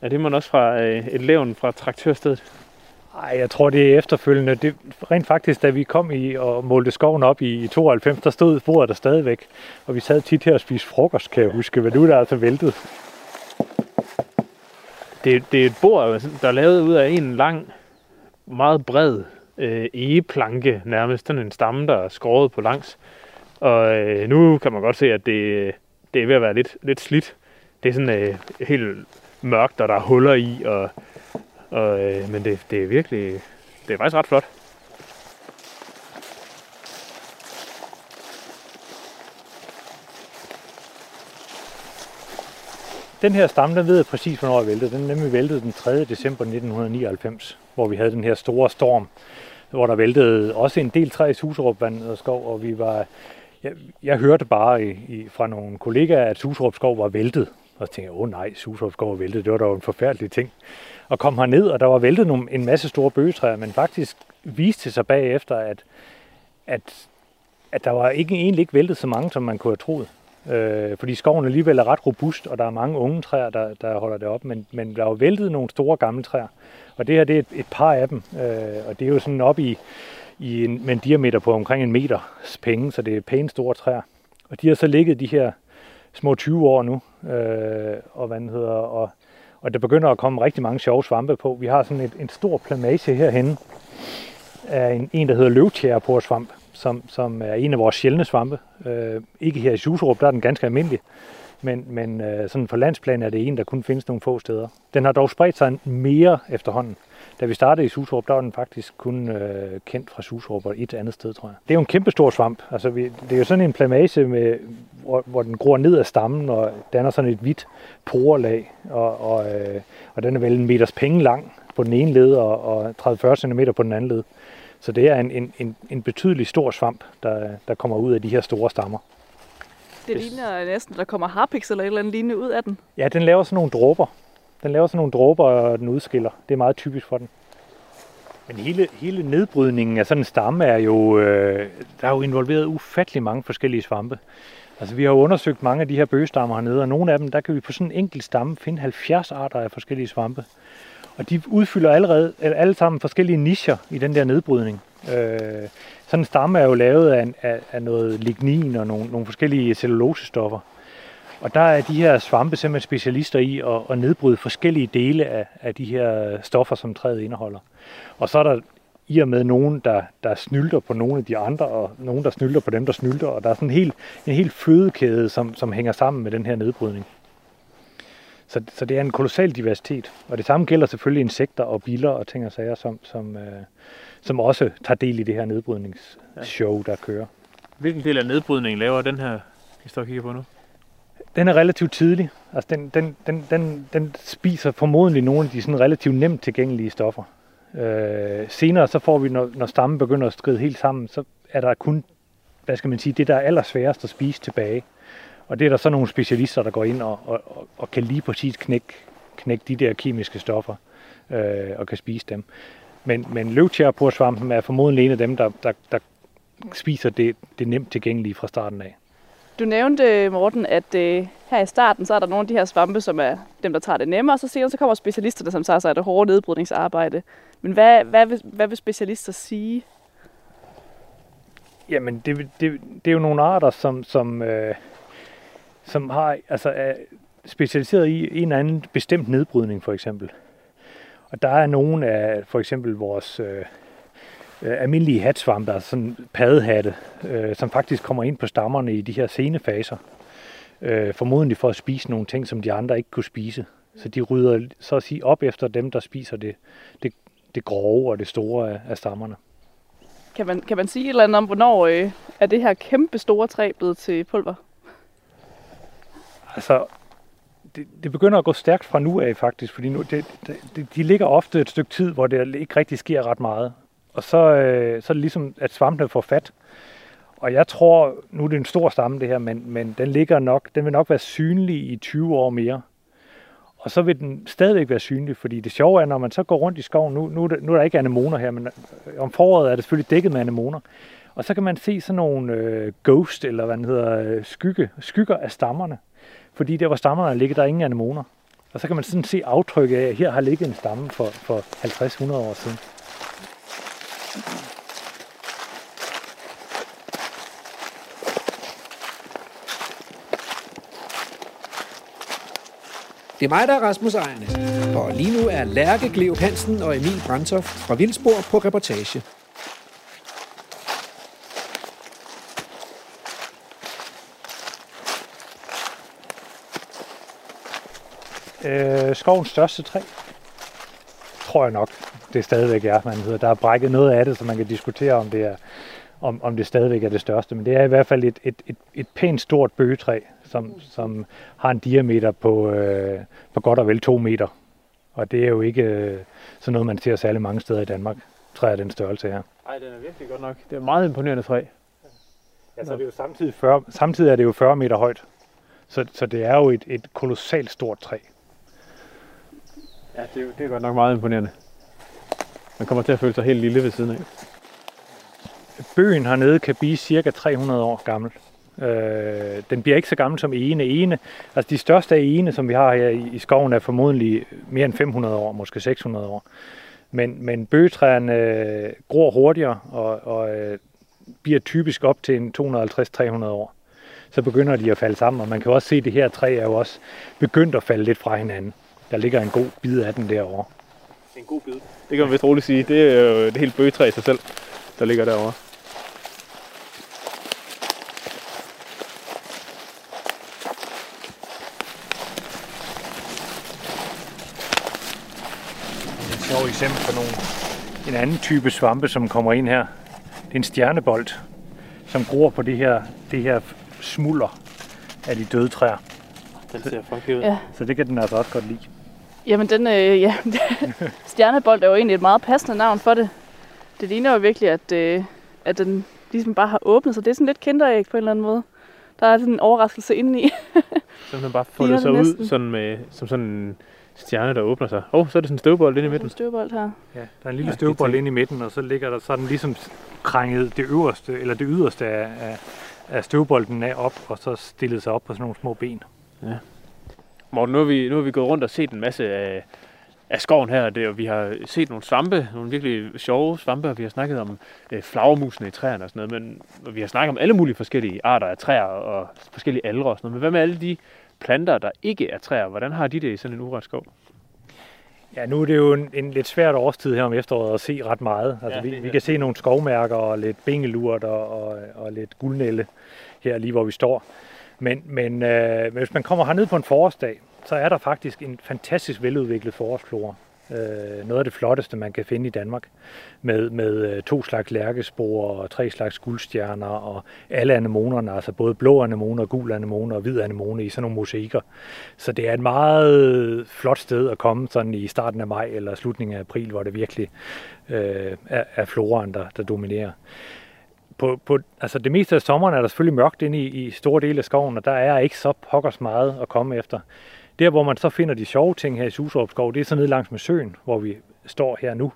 Er det man også fra øh, et levn fra traktørstedet? Nej, jeg tror, det er efterfølgende. Det, rent faktisk, da vi kom i og målte skoven op i 92, der stod bordet der stadigvæk. Og vi sad tit her og spiste frokost, kan jeg huske. Men nu er der altså væltet. Det, det er et bord, der er lavet ud af en lang, meget bred øh, egeplanke nærmest. Sådan en stamme, der er skåret på langs. Og øh, nu kan man godt se, at det, øh, det er ved at være lidt, lidt slidt. Det er sådan øh, helt mørkt, og der er huller i, og, og, øh, men det, det er virkelig, det er faktisk ret flot. Den her stamme, den ved jeg præcis, hvornår jeg væltede. Den nemlig væltede den 3. december 1999, hvor vi havde den her store storm, hvor der væltede også en del træ i Suserup og skov, og vi var, jeg, jeg hørte bare i, i, fra nogle kollegaer, at Suserup skov var væltet. Og så tænkte jeg, åh oh, nej, Suserup skov var væltet, det var da en forfærdelig ting. Og kom herned, og der var væltet nogle, en masse store bøgetræer, men faktisk viste sig bagefter, at, at, at der var ikke, egentlig ikke væltet så mange, som man kunne have troet. Øh, fordi skoven alligevel er ret robust, og der er mange unge træer, der, der holder det op, men, men der er jo væltet nogle store gamle træer. Og det her det er et, et par af dem, øh, og det er jo sådan op i, i en, med en diameter på omkring en meters penge, så det er pænt store træer. Og de har så ligget de her små 20 år nu, øh, og hvad hedder, og, og der begynder at komme rigtig mange sjove svampe på. Vi har sådan et, en stor plamage herhenne er en, en der hedder løvtjæreporsvamp, som, som er en af vores sjældne svampe. Øh, ikke her i Suserup, der er den ganske almindelig, men, men øh, sådan på landsplan er det en, der kun findes nogle få steder. Den har dog spredt sig mere efterhånden. Da vi startede i Suserup, der var den faktisk kun øh, kendt fra Suserup og et andet sted, tror jeg. Det er jo en kæmpe stor svamp. Altså, vi, det er jo sådan en plamage, med, hvor, hvor den gror ned af stammen og danner sådan et hvidt porelag. Og, og, øh, og den er vel en meters penge lang på den ene led og, og 30-40 cm på den anden led. Så det er en, en, en, en betydelig stor svamp, der, der kommer ud af de her store stammer. Det ligner næsten, der kommer harpiks eller et eller andet lignende ud af den. Ja, den laver sådan nogle dråber. Den laver sådan nogle dråber, og den udskiller. Det er meget typisk for den. Men hele, hele nedbrydningen af sådan en stamme er jo, øh, der er jo involveret ufattelig mange forskellige svampe. Altså vi har jo undersøgt mange af de her bøgestammer hernede, og nogle af dem, der kan vi på sådan en enkelt stamme finde 70 arter af forskellige svampe. Og de udfylder allerede, alle sammen forskellige nischer i den der nedbrydning. Øh, sådan en stamme er jo lavet af, af, af noget lignin og nogle, nogle forskellige cellulosestoffer. Og der er de her svampe simpelthen specialister i at, at nedbryde forskellige dele af, af de her stoffer, som træet indeholder. Og så er der i og med nogen, der, der snylter på nogle af de andre, og nogen, der snylter på dem, der snylter. Og der er sådan en hel, en hel fødekæde, som, som hænger sammen med den her nedbrydning. Så, så det er en kolossal diversitet. Og det samme gælder selvfølgelig insekter og biler og ting og sager, som, som, øh, som også tager del i det her nedbrydningsshow, der kører. Hvilken del af nedbrydningen laver den her, vi står og kigger på nu? Den er relativt tidlig. Altså den, den, den, den, den spiser formodentlig nogle af de sådan relativt nemt tilgængelige stoffer. Øh, senere så får vi, når, når stammen begynder at skride helt sammen, så er der kun, hvad skal man sige, det der er allersværest at spise tilbage. Og det er der så nogle specialister, der går ind og, og, og kan lige præcis knække, knække de der kemiske stoffer øh, og kan spise dem. Men, men løvtjærporsvampen er formodentlig en af dem, der, der, der spiser det, det nemt tilgængelige fra starten af. Du nævnte, Morten, at øh, her i starten, så er der nogle af de her svampe, som er dem, der tager det nemmere, og så senere så kommer specialisterne, som tager sig af det hårde nedbrydningsarbejde. Men hvad, hvad, vil, hvad vil specialister sige? Jamen, det, det, det er jo nogle arter, som, som, øh, som har, altså, er specialiseret i en eller anden bestemt nedbrydning, for eksempel. Og der er nogle af for eksempel vores øh, øh, almindelige hatsvampe, altså sådan paddehatte, øh, som faktisk kommer ind på stammerne i de her sene faser. Øh, formodentlig for at spise nogle ting, som de andre ikke kunne spise. Så de rydder så at sige op efter dem, der spiser det, det, det grove og det store af, af stammerne. Kan man, kan man sige et eller andet om, hvornår øh, er det her kæmpe store træ blevet til pulver? Altså, det, det begynder at gå stærkt fra nu af faktisk, fordi nu, det, det, de ligger ofte et stykke tid, hvor det ikke rigtig sker ret meget. Og så, øh, så er det ligesom, at svampene får fat. Og jeg tror, nu er det en stor stamme det her, men, men den, ligger nok, den vil nok være synlig i 20 år mere. Og så vil den stadigvæk være synlig, fordi det sjove er, når man så går rundt i skoven, nu, nu, er, der, nu er der ikke anemoner her, men øh, om foråret er det selvfølgelig dækket med anemoner. Og så kan man se sådan nogle øh, ghost, eller hvad den hedder, øh, skygge, skygger af stammerne. Fordi der, hvor stammerne ligger, der er ingen anemoner. Og så kan man sådan se aftryk af, at her har ligget en stamme for, for 50-100 år siden. Det er mig, der er Rasmus Ejerne, og lige nu er Lærke Gleo Hansen og Emil Brandtoft fra Vildspor på reportage. Øh, skovens største træ, tror jeg nok, det stadigvæk er. Man hedder. Der er brækket noget af det, så man kan diskutere, om det, er, om, om det stadigvæk er det største. Men det er i hvert fald et, et, et, et pænt stort bøgetræ, som, som har en diameter på, øh, på godt og vel to meter. Og det er jo ikke øh, sådan noget, man ser særlig mange steder i Danmark, træer den størrelse her. Nej, den er virkelig godt nok. Det er meget imponerende træ. Ja, så det er jo samtidig, 40, samtidig er det jo 40 meter højt. Så, så det er jo et, et kolossalt stort træ. Ja, det er, det er godt nok meget imponerende. Man kommer til at føle sig helt lille ved siden af. Bøgen hernede kan blive cirka 300 år gammel. Øh, den bliver ikke så gammel som ene. ene. Altså de største af ene, som vi har her i, i skoven, er formodentlig mere end 500 år, måske 600 år. Men, men bøgetræerne øh, gror hurtigere og, og øh, bliver typisk op til en 250-300 år. Så begynder de at falde sammen, og man kan også se, at det her træ er jo også begyndt at falde lidt fra hinanden. Der ligger en god bid af den derovre. en god bid. Det kan man vist roligt sige. Det er jo et helt bøgetræ i sig selv, der ligger derovre. Det er et sjovt eksempel på nogle, en anden type svampe, som kommer ind her. Det er en stjernebold, som gror på det her, det her smulder af de døde træer. Den ser funky ud. Ja. Så det kan den altså også godt lide. Jamen, den, øh, ja, stjernebold er jo egentlig et meget passende navn for det. Det ligner jo virkelig, at, øh, at den ligesom bare har åbnet sig. Det er sådan lidt kinderæg på en eller anden måde. Der er sådan en overraskelse indeni. Så den bare foldet Ligner sig det ud næsten. sådan med, som sådan en stjerne, der åbner sig. Åh, oh, så er det sådan en støvbold inde i en midten. støvbold her. Ja, der er en lille Ja, ja, støvbold inde i midten, og så ligger der sådan ligesom krænget det øverste, eller det yderste af, af, af støvbolden af op, og så stillet sig op på sådan nogle små ben. Morten, nu har, vi, nu har vi gået rundt og set en masse af, af skoven her, det, og vi har set nogle svampe, nogle virkelig sjove svampe, og vi har snakket om øh, flagermusene i træerne og sådan noget, men og vi har snakket om alle mulige forskellige arter af træer og forskellige alger og sådan noget. Men hvad med alle de planter, der ikke er træer? Hvordan har de det i sådan en urørt skov? Ja, nu er det jo en, en lidt svært årstid her om efteråret at se ret meget. Altså, Ja, vi, vi kan se nogle skovmærker og lidt bengelurt og, og, og lidt guldnælle her lige hvor vi står. Men, men øh, men hvis man kommer herned på en forårsdag, så er der faktisk en fantastisk veludviklet forårsflora. Øh, noget af det flotteste, man kan finde i Danmark. Med, med øh, to slags lærkespor og tre slags guldstjerner og alle anemonerne, altså både blå anemoner, gul anemoner og hvid anemone i sådan nogle mosaikker. Så det er et meget flot sted at komme sådan i starten af maj eller slutningen af april, hvor det virkelig øh, er, er floraen, der, der dominerer. På, på, altså det meste af sommeren er der selvfølgelig mørkt inde i, i store dele af skoven, og der er ikke så pokkers meget at komme efter. Der, hvor man så finder de sjove ting her i Suserup skov, det er så nede langs med søen, hvor vi står her nu,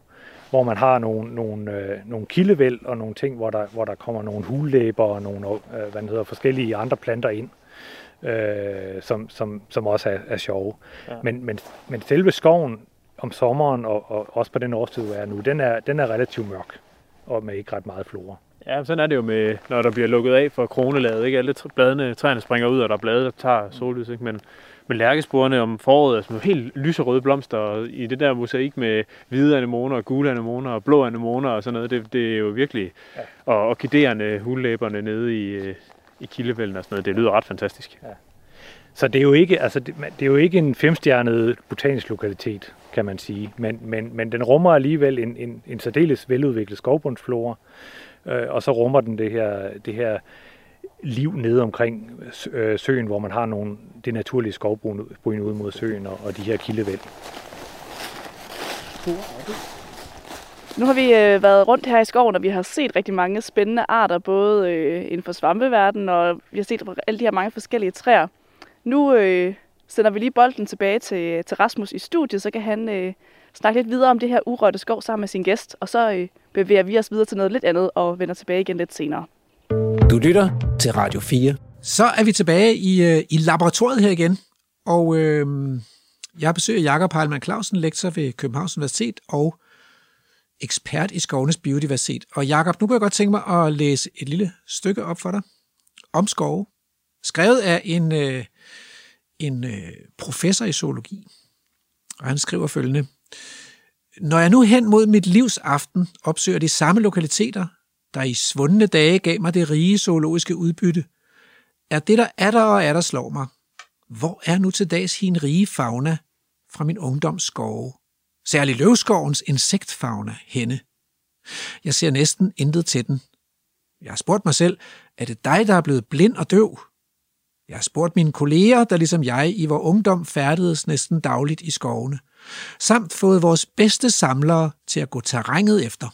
hvor man har nogle, nogle, øh, nogle kildevæld og nogle ting, hvor der, hvor der kommer nogle hullæber og nogle øh, hvad hedder, forskellige andre planter ind, øh, som, som, som også er, er sjove. Ja. Men, men, men selve skoven om sommeren, og, og også på den årstid, vi er nu, den er, den er relativt mørk, og med ikke ret meget flora. Ja, sådan er det jo med, når der bliver lukket af for kronelaget. Ikke? Alle bladene, træerne springer ud, og der er blade, der tager sollys. Ikke? Men, men lærkesporene om foråret er sådan nogle helt lyserøde blomster, og i det der mosaik med hvide anemoner, og gule anemoner og blå anemoner og sådan noget, det, det er jo virkelig... Ja. Og orkiderende hullæberne nede i, øh, i kildevælden og sådan noget, det lyder ret fantastisk. Så det er jo ikke, altså det, det er jo ikke en femstjernet botanisk lokalitet, kan man sige. Men, men, men den rummer alligevel en, en, en særdeles veludviklet skovbundsflora. Øh, og så rummer den det her, det her liv nede omkring øh, søen, hvor man har nogle, det naturlige skovbryn ud mod søen og, og de her kildevæld. Nu har vi øh, været rundt her i skoven, og vi har set rigtig mange spændende arter, både øh, inden for svampeverdenen, og vi har set alle de her mange forskellige træer. Nu øh, sender vi lige bolden tilbage til, til Rasmus i studiet, så kan han øh, snakke lidt videre om det her urørte skov sammen med sin gæst, og så øh, bevæger vi os videre til noget lidt andet og vender tilbage igen lidt senere. Du lytter til Radio 4. Så er vi tilbage i, øh, i laboratoriet her igen, og øh, jeg har besøg af Jakob Heilmann Clausen, lektor ved Københavns Universitet og ekspert i skovenes biodiversitet. Og Jakob, nu kunne jeg godt tænke mig at læse et lille stykke op for dig om skove, skrevet af en, øh, en øh, professor i zoologi. Og han skriver følgende. Når jeg nu hen mod mit livs aften opsøger de samme lokaliteter, der i svundne dage gav mig det rige zoologiske udbytte, er det, der er der og er der slår mig. Hvor er nu til dags hin rige fauna fra min ungdoms skove? Særligt løvskovens insektfauna henne. Jeg ser næsten intet til den. Jeg har spurgt mig selv, er det dig, der er blevet blind og døv? Jeg har spurgt mine kolleger, der ligesom jeg i vor ungdom færdedes næsten dagligt i skovene, samt fået vores bedste samlere til at gå terrænet efter.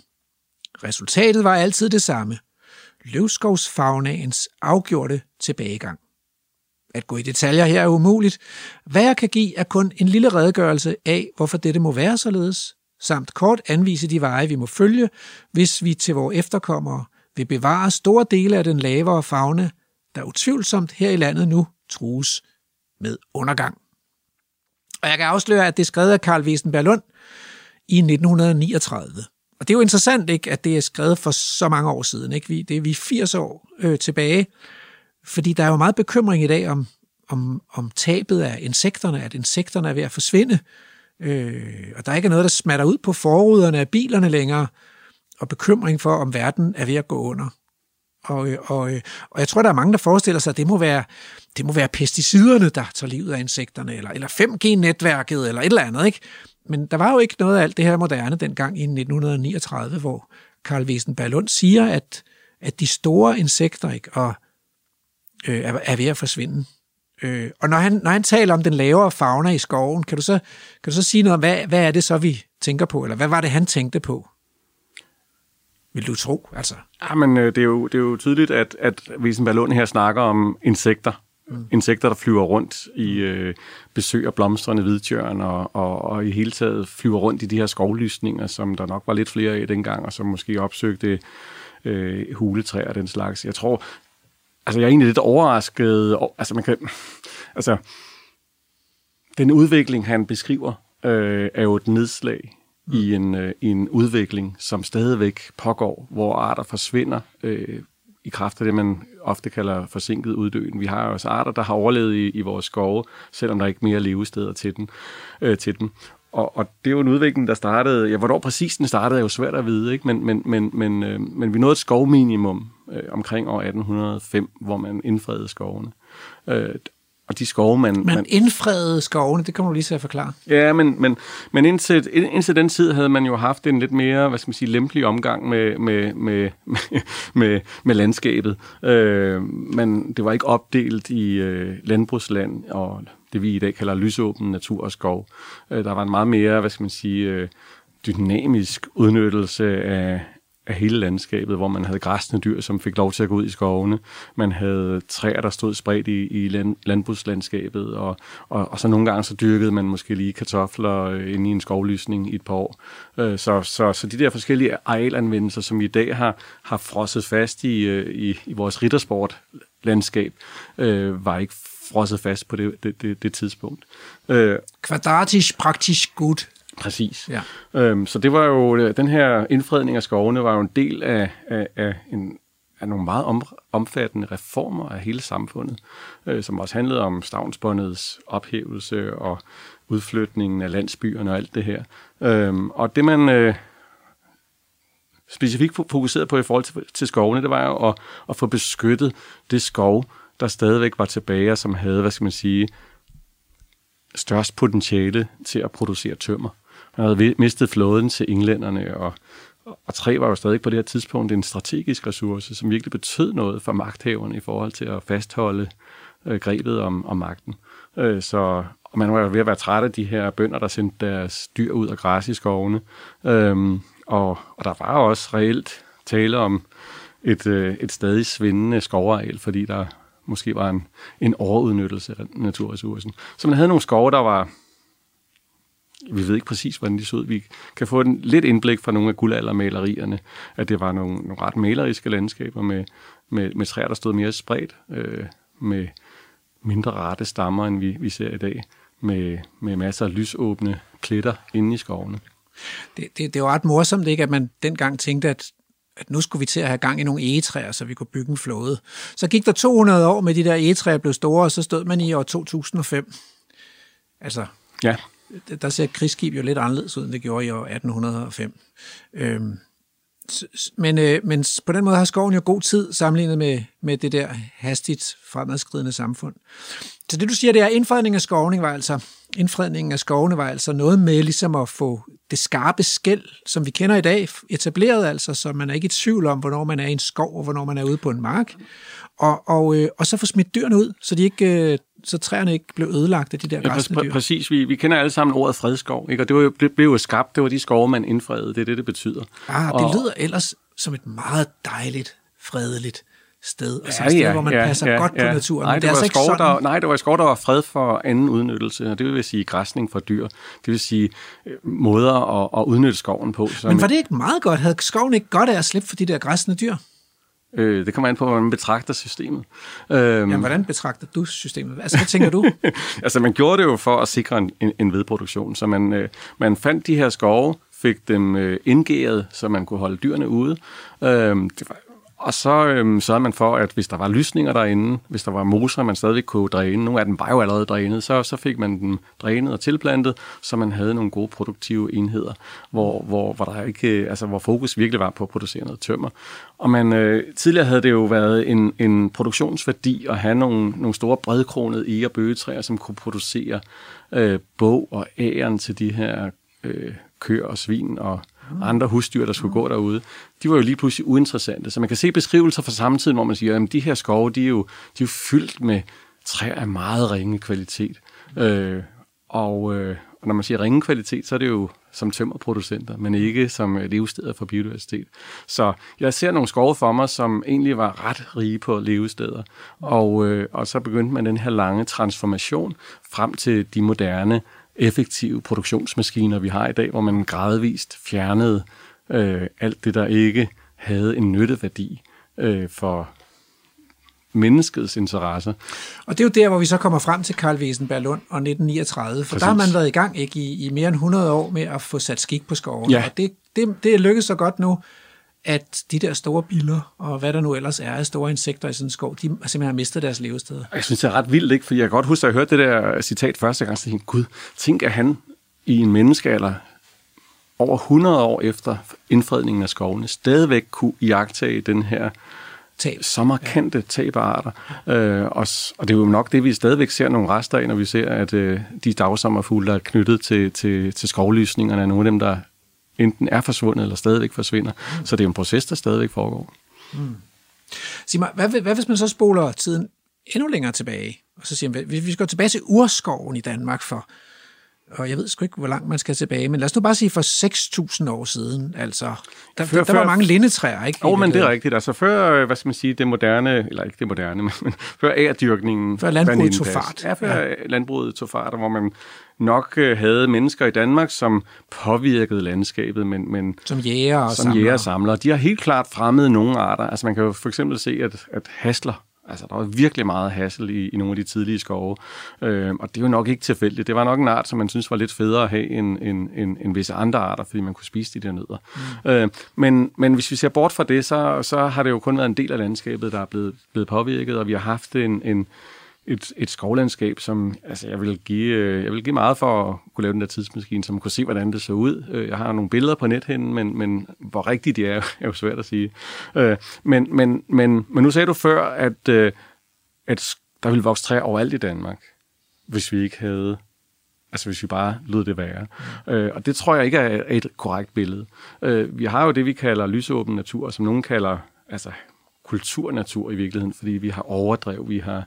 Resultatet var altid det samme. Løvskovsfagnagens afgjorte tilbagegang. At gå i detaljer her er umuligt. Hvad jeg kan give er kun en lille redegørelse af, hvorfor dette må være således, samt kort anvise de veje, vi må følge, hvis vi til vores efterkommere vil bevare store dele af den lavere fauna, der utvivlsomt her i landet nu trues med undergang. Og jeg kan afsløre, at det er skrevet af Carl Wesenberg Lund i 1939. Og det er jo interessant, ikke, at det er skrevet for så mange år siden. Ikke? Vi, det er vi 80 år øh, tilbage, fordi der er jo meget bekymring i dag om, om, om tabet af insekterne, at insekterne er ved at forsvinde øh, og der er ikke noget, der smatter ud på forruderne af bilerne længere, og bekymring for, om verden er ved at gå under. Og, øh, og, øh, og jeg tror, der er mange, der forestiller sig, at det må være, det må være pesticiderne, der tager livet af insekterne, eller, eller 5G-netværket, eller et eller andet. Ikke? Men der var jo ikke noget af alt det her moderne dengang i 1939, hvor Carl Wesenberg siger, at, at de store insekter ikke, og, øh, er, er ved at forsvinde. Øh, og når han, når han taler om den lavere fauna i skoven, kan du så, kan du så sige noget om, hvad, hvad er det så, vi tænker på? Eller hvad var det, han tænkte på? Vil du tro, altså? Ja, men øh, det, er jo, det er jo tydeligt, at, at Wiesenberg her snakker om insekter. Mm. Insekter, der flyver rundt i øh, besøger blomstrende hvidtjørn og, og, og i hele taget flyver rundt i de her skovlysninger, som der nok var lidt flere af dengang, og som måske opsøgte øh, huletræer og den slags. Jeg tror, altså jeg er egentlig lidt overrasket. Altså man kan, altså den udvikling, han beskriver, øh, er jo et nedslag mm. i, en, øh, i en udvikling, som stadigvæk pågår, hvor arter forsvinder øh, i kraft af det, man ofte kalder forsinket uddøen. Vi har også arter, der har overlevet i, i vores skove, selvom der er ikke mere levesteder til, den, øh, til dem. Og, og det er jo en udvikling, der startede... Ja, hvornår præcis den startede, er jo svært at vide, ikke? Men, men, men, men, øh, men vi nåede et skovminimum øh, omkring år 1805, hvor man indfredede skovene. Øh, og de skove, man... Man, man indfredede skovene, det kommer du lige til at forklare. Ja, men, men, men indtil, indtil den tid havde man jo haft en lidt mere, hvad skal man sige, lempelig omgang med, med, med, med, med landskabet. Øh, men det var ikke opdelt i øh, landbrugsland og det, vi i dag kalder lysåben natur og skov. Øh, der var en meget mere, hvad skal man sige, øh, dynamisk udnyttelse af, af hele landskabet, hvor man havde græsne dyr, som fik lov til at gå ud i skovene. Man havde træer, der stod spredt i, i land, landbrugslandskabet, og, og, og så nogle gange så dyrkede man måske lige kartofler øh, inde i en skovlysning i et par år. Øh, så, så, så de der forskellige arealanvendelser, som vi i dag har, har frosset fast i, øh, i, i vores riddersportlandskab, øh, var ikke frosset fast på det, det, det, det tidspunkt. Øh, Kvadratisk praktisk godt. Præcis. Ja. Øhm, så det var jo, øh, den her indfredning af skovene var jo en del af, af, af, en, af nogle meget om, omfattende reformer af hele samfundet, øh, som også handlede om stavnsbåndets ophævelse og udflytningen af landsbyerne og alt det her. Øhm, og det man øh, specifikt fokuserede på i forhold til, til skovene, det var jo at, at få beskyttet det skov, der stadigvæk var tilbage, og som havde, hvad skal man sige, størst potentiale til at producere tømmer. Man havde mistet flåden til englænderne, og, og træ var jo stadig på det her tidspunkt en strategisk ressource, som virkelig betød noget for magthaverne i forhold til at fastholde øh, grebet om, om magten. Øh, så og man var jo ved at være træt af de her bønder, der sendte deres dyr ud og græs i skovene. Øhm, og, og der var også reelt tale om et, øh, et stadig svindende skovareal, fordi der måske var en, en overudnyttelse af naturressourcen. Så man havde nogle skove, der var vi ved ikke præcis, hvordan de så ud. Vi kan få en lidt indblik fra nogle af guldaldermalerierne, at det var nogle, nogle ret maleriske landskaber med, med, med træer, der stod mere spredt, øh, med mindre rette stammer, end vi, vi ser i dag, med, med masser af lysåbne klitter inde i skovene. Det, det, det er jo ret morsomt, ikke, at man dengang tænkte, at at nu skulle vi til at have gang i nogle egetræer, så vi kunne bygge en flåde. Så gik der 200 år med de der egetræer blev store, og så stod man i år 2005. Altså, ja. Øh, der ser krigsskib jo lidt anderledes ud, end det gjorde i år 1805. Øhm, men, øh, men på den måde har skoven jo god tid sammenlignet med, med det der hastigt fremadskridende samfund. Så det du siger, det er, at indfredning af skovning var altså, indfredningen af skovene var altså noget med ligesom at få det skarpe skæld, som vi kender i dag, etableret altså, så man er ikke i tvivl om, hvornår man er i en skov, og hvornår man er ude på en mark. Og, og, øh, og så få smidt dyrene ud, så, de ikke, øh, så træerne ikke blev ødelagt af de der græsne dyr. Præcis, vi, vi kender alle sammen ordet fredskov, ikke? og det, var jo, det blev jo skabt, det var de skove, man indfredede, det er det, det betyder. Ah, det og, lyder ellers som et meget dejligt, fredeligt sted, altså ja, et sted, ja, hvor man ja, passer ja, godt ja. på naturen. Nej, det, det var altså skov, sådan... der, nej, det var skov, der var fred for anden udnyttelse, og det vil sige græsning for dyr. Det vil sige øh, måder at, at udnytte skoven på. Men var det ikke meget godt? Havde skoven ikke godt af at slippe for de der græsne dyr? Øh, det kommer an på, hvordan man betragter systemet. Øhm, Jamen, hvordan betragter du systemet? Altså, hvad tænker du? altså, man gjorde det jo for at sikre en, en, en vedproduktion. Så man, øh, man fandt de her skove, fik dem øh, indgæret, så man kunne holde dyrene ude. Øhm, det var og så øhm, sørgede man for, at hvis der var lysninger derinde, hvis der var moser, man stadigvæk kunne dræne, nogle af dem var jo allerede drænet, så, så fik man dem drænet og tilplantet, så man havde nogle gode produktive enheder, hvor, hvor, hvor, der ikke, altså, hvor fokus virkelig var på at producere noget tømmer. Og man, øh, tidligere havde det jo været en, en produktionsværdi at have nogle, nogle store bredkronede eg- og bøgetræer, som kunne producere øh, bog og æren til de her øh, køer og svin og andre husdyr, der skulle gå derude, de var jo lige pludselig uinteressante. Så man kan se beskrivelser fra samtiden, hvor man siger, at de her skove, de er, jo, de er jo fyldt med træer af meget ringe kvalitet. Øh, og, øh, og når man siger ringe kvalitet, så er det jo som tømmerproducenter, men ikke som øh, levesteder for biodiversitet. Så jeg ser nogle skove for mig, som egentlig var ret rige på levesteder. Og, øh, og så begyndte man den her lange transformation frem til de moderne effektive produktionsmaskiner, vi har i dag, hvor man gradvist fjernede øh, alt det, der ikke havde en nytteværdi øh, for menneskets interesser. Og det er jo der, hvor vi så kommer frem til Carl Wesenberg Lund og 1939, for Præcis. der har man været i gang ikke, i, i mere end 100 år med at få sat skik på skoven. Ja. Og det, det, det er lykkedes så godt nu, at de der store biller, og hvad der nu ellers er af store insekter i sådan en skov, de simpelthen har mistet deres levested. Jeg synes, det er ret vildt, ikke? fordi jeg kan godt huske, at jeg hørte det der citat første gang, så tænkte gud, tænk, at han i en menneskealder over 100 år efter indfredningen af skovene stadigvæk kunne iagtage den her tab. så markante ja. tab af arter. Øh, og, og det er jo nok det, vi stadigvæk ser nogle rester af, når vi ser, at øh, de dagsommerfugle, der er knyttet til, til, til skovlysningerne, er nogle af dem, der enten er forsvundet eller stadigvæk forsvinder. Mm. Så det er en proces, der stadigvæk foregår. Mm. Sig mig, hvad, hvad hvis man så spoler tiden endnu længere tilbage, og så siger man, vi skal tilbage til urskoven i Danmark for, og jeg ved sgu ikke, hvor langt man skal tilbage, men lad os nu bare sige for 6.000 år siden, altså. Der, før, der var mange lindetræer, ikke? Jo, men det er rigtigt. Altså før, hvad skal man sige, det moderne, eller ikke det moderne, men, før ærdyrkningen. Før landbruget tog fart. Ja, før ja. landbruget tog fart, hvor man nok øh, havde mennesker i Danmark, som påvirkede landskabet, men, men som jæger og som samlere. Jæger samlere. De har helt klart fremmet nogle arter. Altså man kan jo for eksempel se, at, at hasler Altså, der var virkelig meget hassel i, i nogle af de tidlige skove. Øh, og det er jo nok ikke tilfældigt. Det var nok en art, som man synes var lidt federe at have end, end, end, end visse andre arter, fordi man kunne spise de der nødder. Mm. Øh, men, men hvis vi ser bort fra det, så, så har det jo kun været en del af landskabet, der er blevet, blevet påvirket, og vi har haft en, en, et, et skovlandskab, som altså, jeg, vil give, øh, jeg vil give meget for at kunne lave den der tidsmaskine, som kunne se, hvordan det så ud. Øh, jeg har nogle billeder på nethen, men, men hvor rigtigt de er, er jo svært at sige. Øh, men, men, men, men nu sagde du før, at, at der ville vokse træer overalt i Danmark, hvis vi ikke havde Altså hvis vi bare lod det være. Øh, og det tror jeg ikke er et korrekt billede. Øh, vi har jo det, vi kalder lysåben natur, som nogen kalder altså, kulturnatur i virkeligheden, fordi vi har overdrev, vi har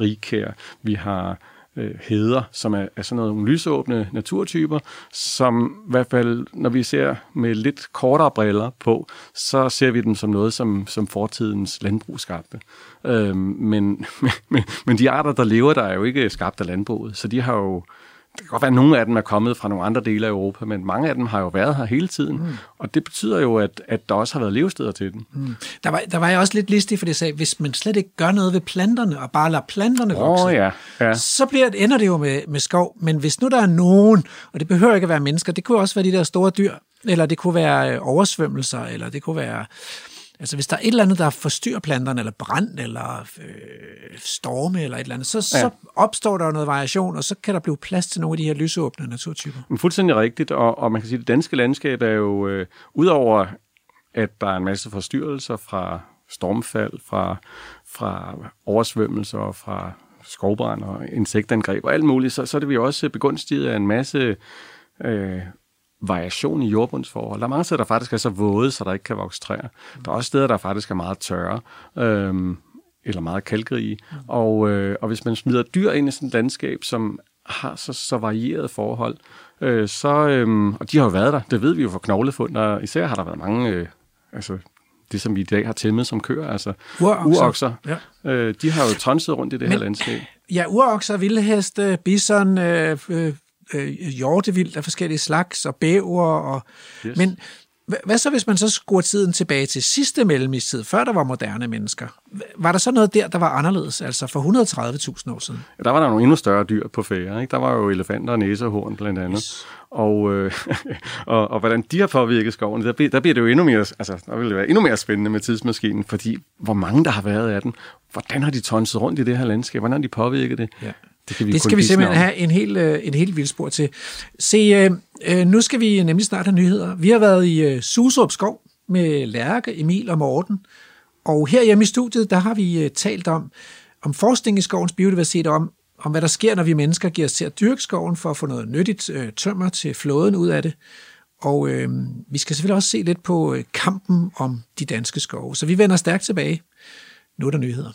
rigkær, vi har øh, heder, som er, er sådan nogle lysåbne naturtyper, som i hvert fald, når vi ser med lidt kortere briller på, så ser vi dem som noget, som, som fortidens landbrug skabte. Øhm, men, men, men de arter, der lever der, er jo ikke skabt af landbruget, så de har jo det kan godt være, at nogle af dem er kommet fra nogle andre dele af Europa, men mange af dem har jo været her hele tiden. Mm. Og det betyder jo, at, at der også har været levesteder til dem. Mm. Der, var, der var jeg også lidt listig, for det sagde, hvis man slet ikke gør noget ved planterne, og bare lader planterne vokse, oh, ja. Ja. så bliver, ender det jo med, med skov. Men hvis nu der er nogen, og det behøver ikke at være mennesker, det kunne også være de der store dyr, eller det kunne være øh, oversvømmelser, eller det kunne være Altså hvis der er et eller andet, der forstyrrer planterne, eller brand, eller øh, storme, eller et eller andet, så, ja. så opstår der noget variation, og så kan der blive plads til nogle af de her lysåbne naturtyper. Men fuldstændig rigtigt, og, og man kan sige, at det danske landskab er jo, øh, udover at der er en masse forstyrrelser fra stormfald, fra, fra oversvømmelser, fra skovbrand og insektangreb og alt muligt, så, så er det vi også begunstiget af en masse øh, variation i jordbundsforhold. Der er mange steder, der faktisk er så våde, så der ikke kan vokse træer. Der er også steder, der faktisk er meget tørre, øhm, eller meget kalkrige. Mm. Og, øh, og hvis man smider dyr ind i sådan et landskab, som har så, så varieret forhold, øh, så, øh, og de har jo været der, det ved vi jo fra knoglefund, der især har der været mange, øh, altså det som vi i dag har tæmmet som køer, altså urokser, urokser ja. øh, de har jo tonset rundt i det Men, her landskab. Ja, urokser, vildheste, bison, øh, øh, øh, hjortevild af forskellige slags, og bæver. Og, yes. Men Hvad så, hvis man så skruer tiden tilbage til sidste mellemistid, før der var moderne mennesker? Var der så noget der, der var anderledes, altså for 130.000 år siden? Ja, der var der nogle endnu større dyr på færre. Ikke? Der var jo elefanter og næsehorn blandt andet. Yes. Og, øh, og, og hvordan de har påvirket skoven, der bliver, der bliver det jo endnu mere, altså, der vil det være endnu mere spændende med tidsmaskinen, fordi hvor mange der har været af den, hvordan har de tonset rundt i det her landskab, hvordan har de påvirket det? Ja. Det, kan vi, det skal vi simpelthen have en hel, øh, en hel vildspor til. Se, øh, øh, nu skal vi nemlig snart have nyheder. Vi har været i øh, Suserup Skov med Lærke, Emil og Morten. Og her hjemme i studiet, der har vi øh, talt om, om forskning i skovens biodiversitet, om, om hvad der sker, når vi mennesker giver os til at dyrke skoven for at få noget nyttigt øh, tømmer til flåden ud af det. Og øh, vi skal selvfølgelig også se lidt på øh, kampen om de danske skove. Så vi vender stærkt tilbage. Nu er der nyheder.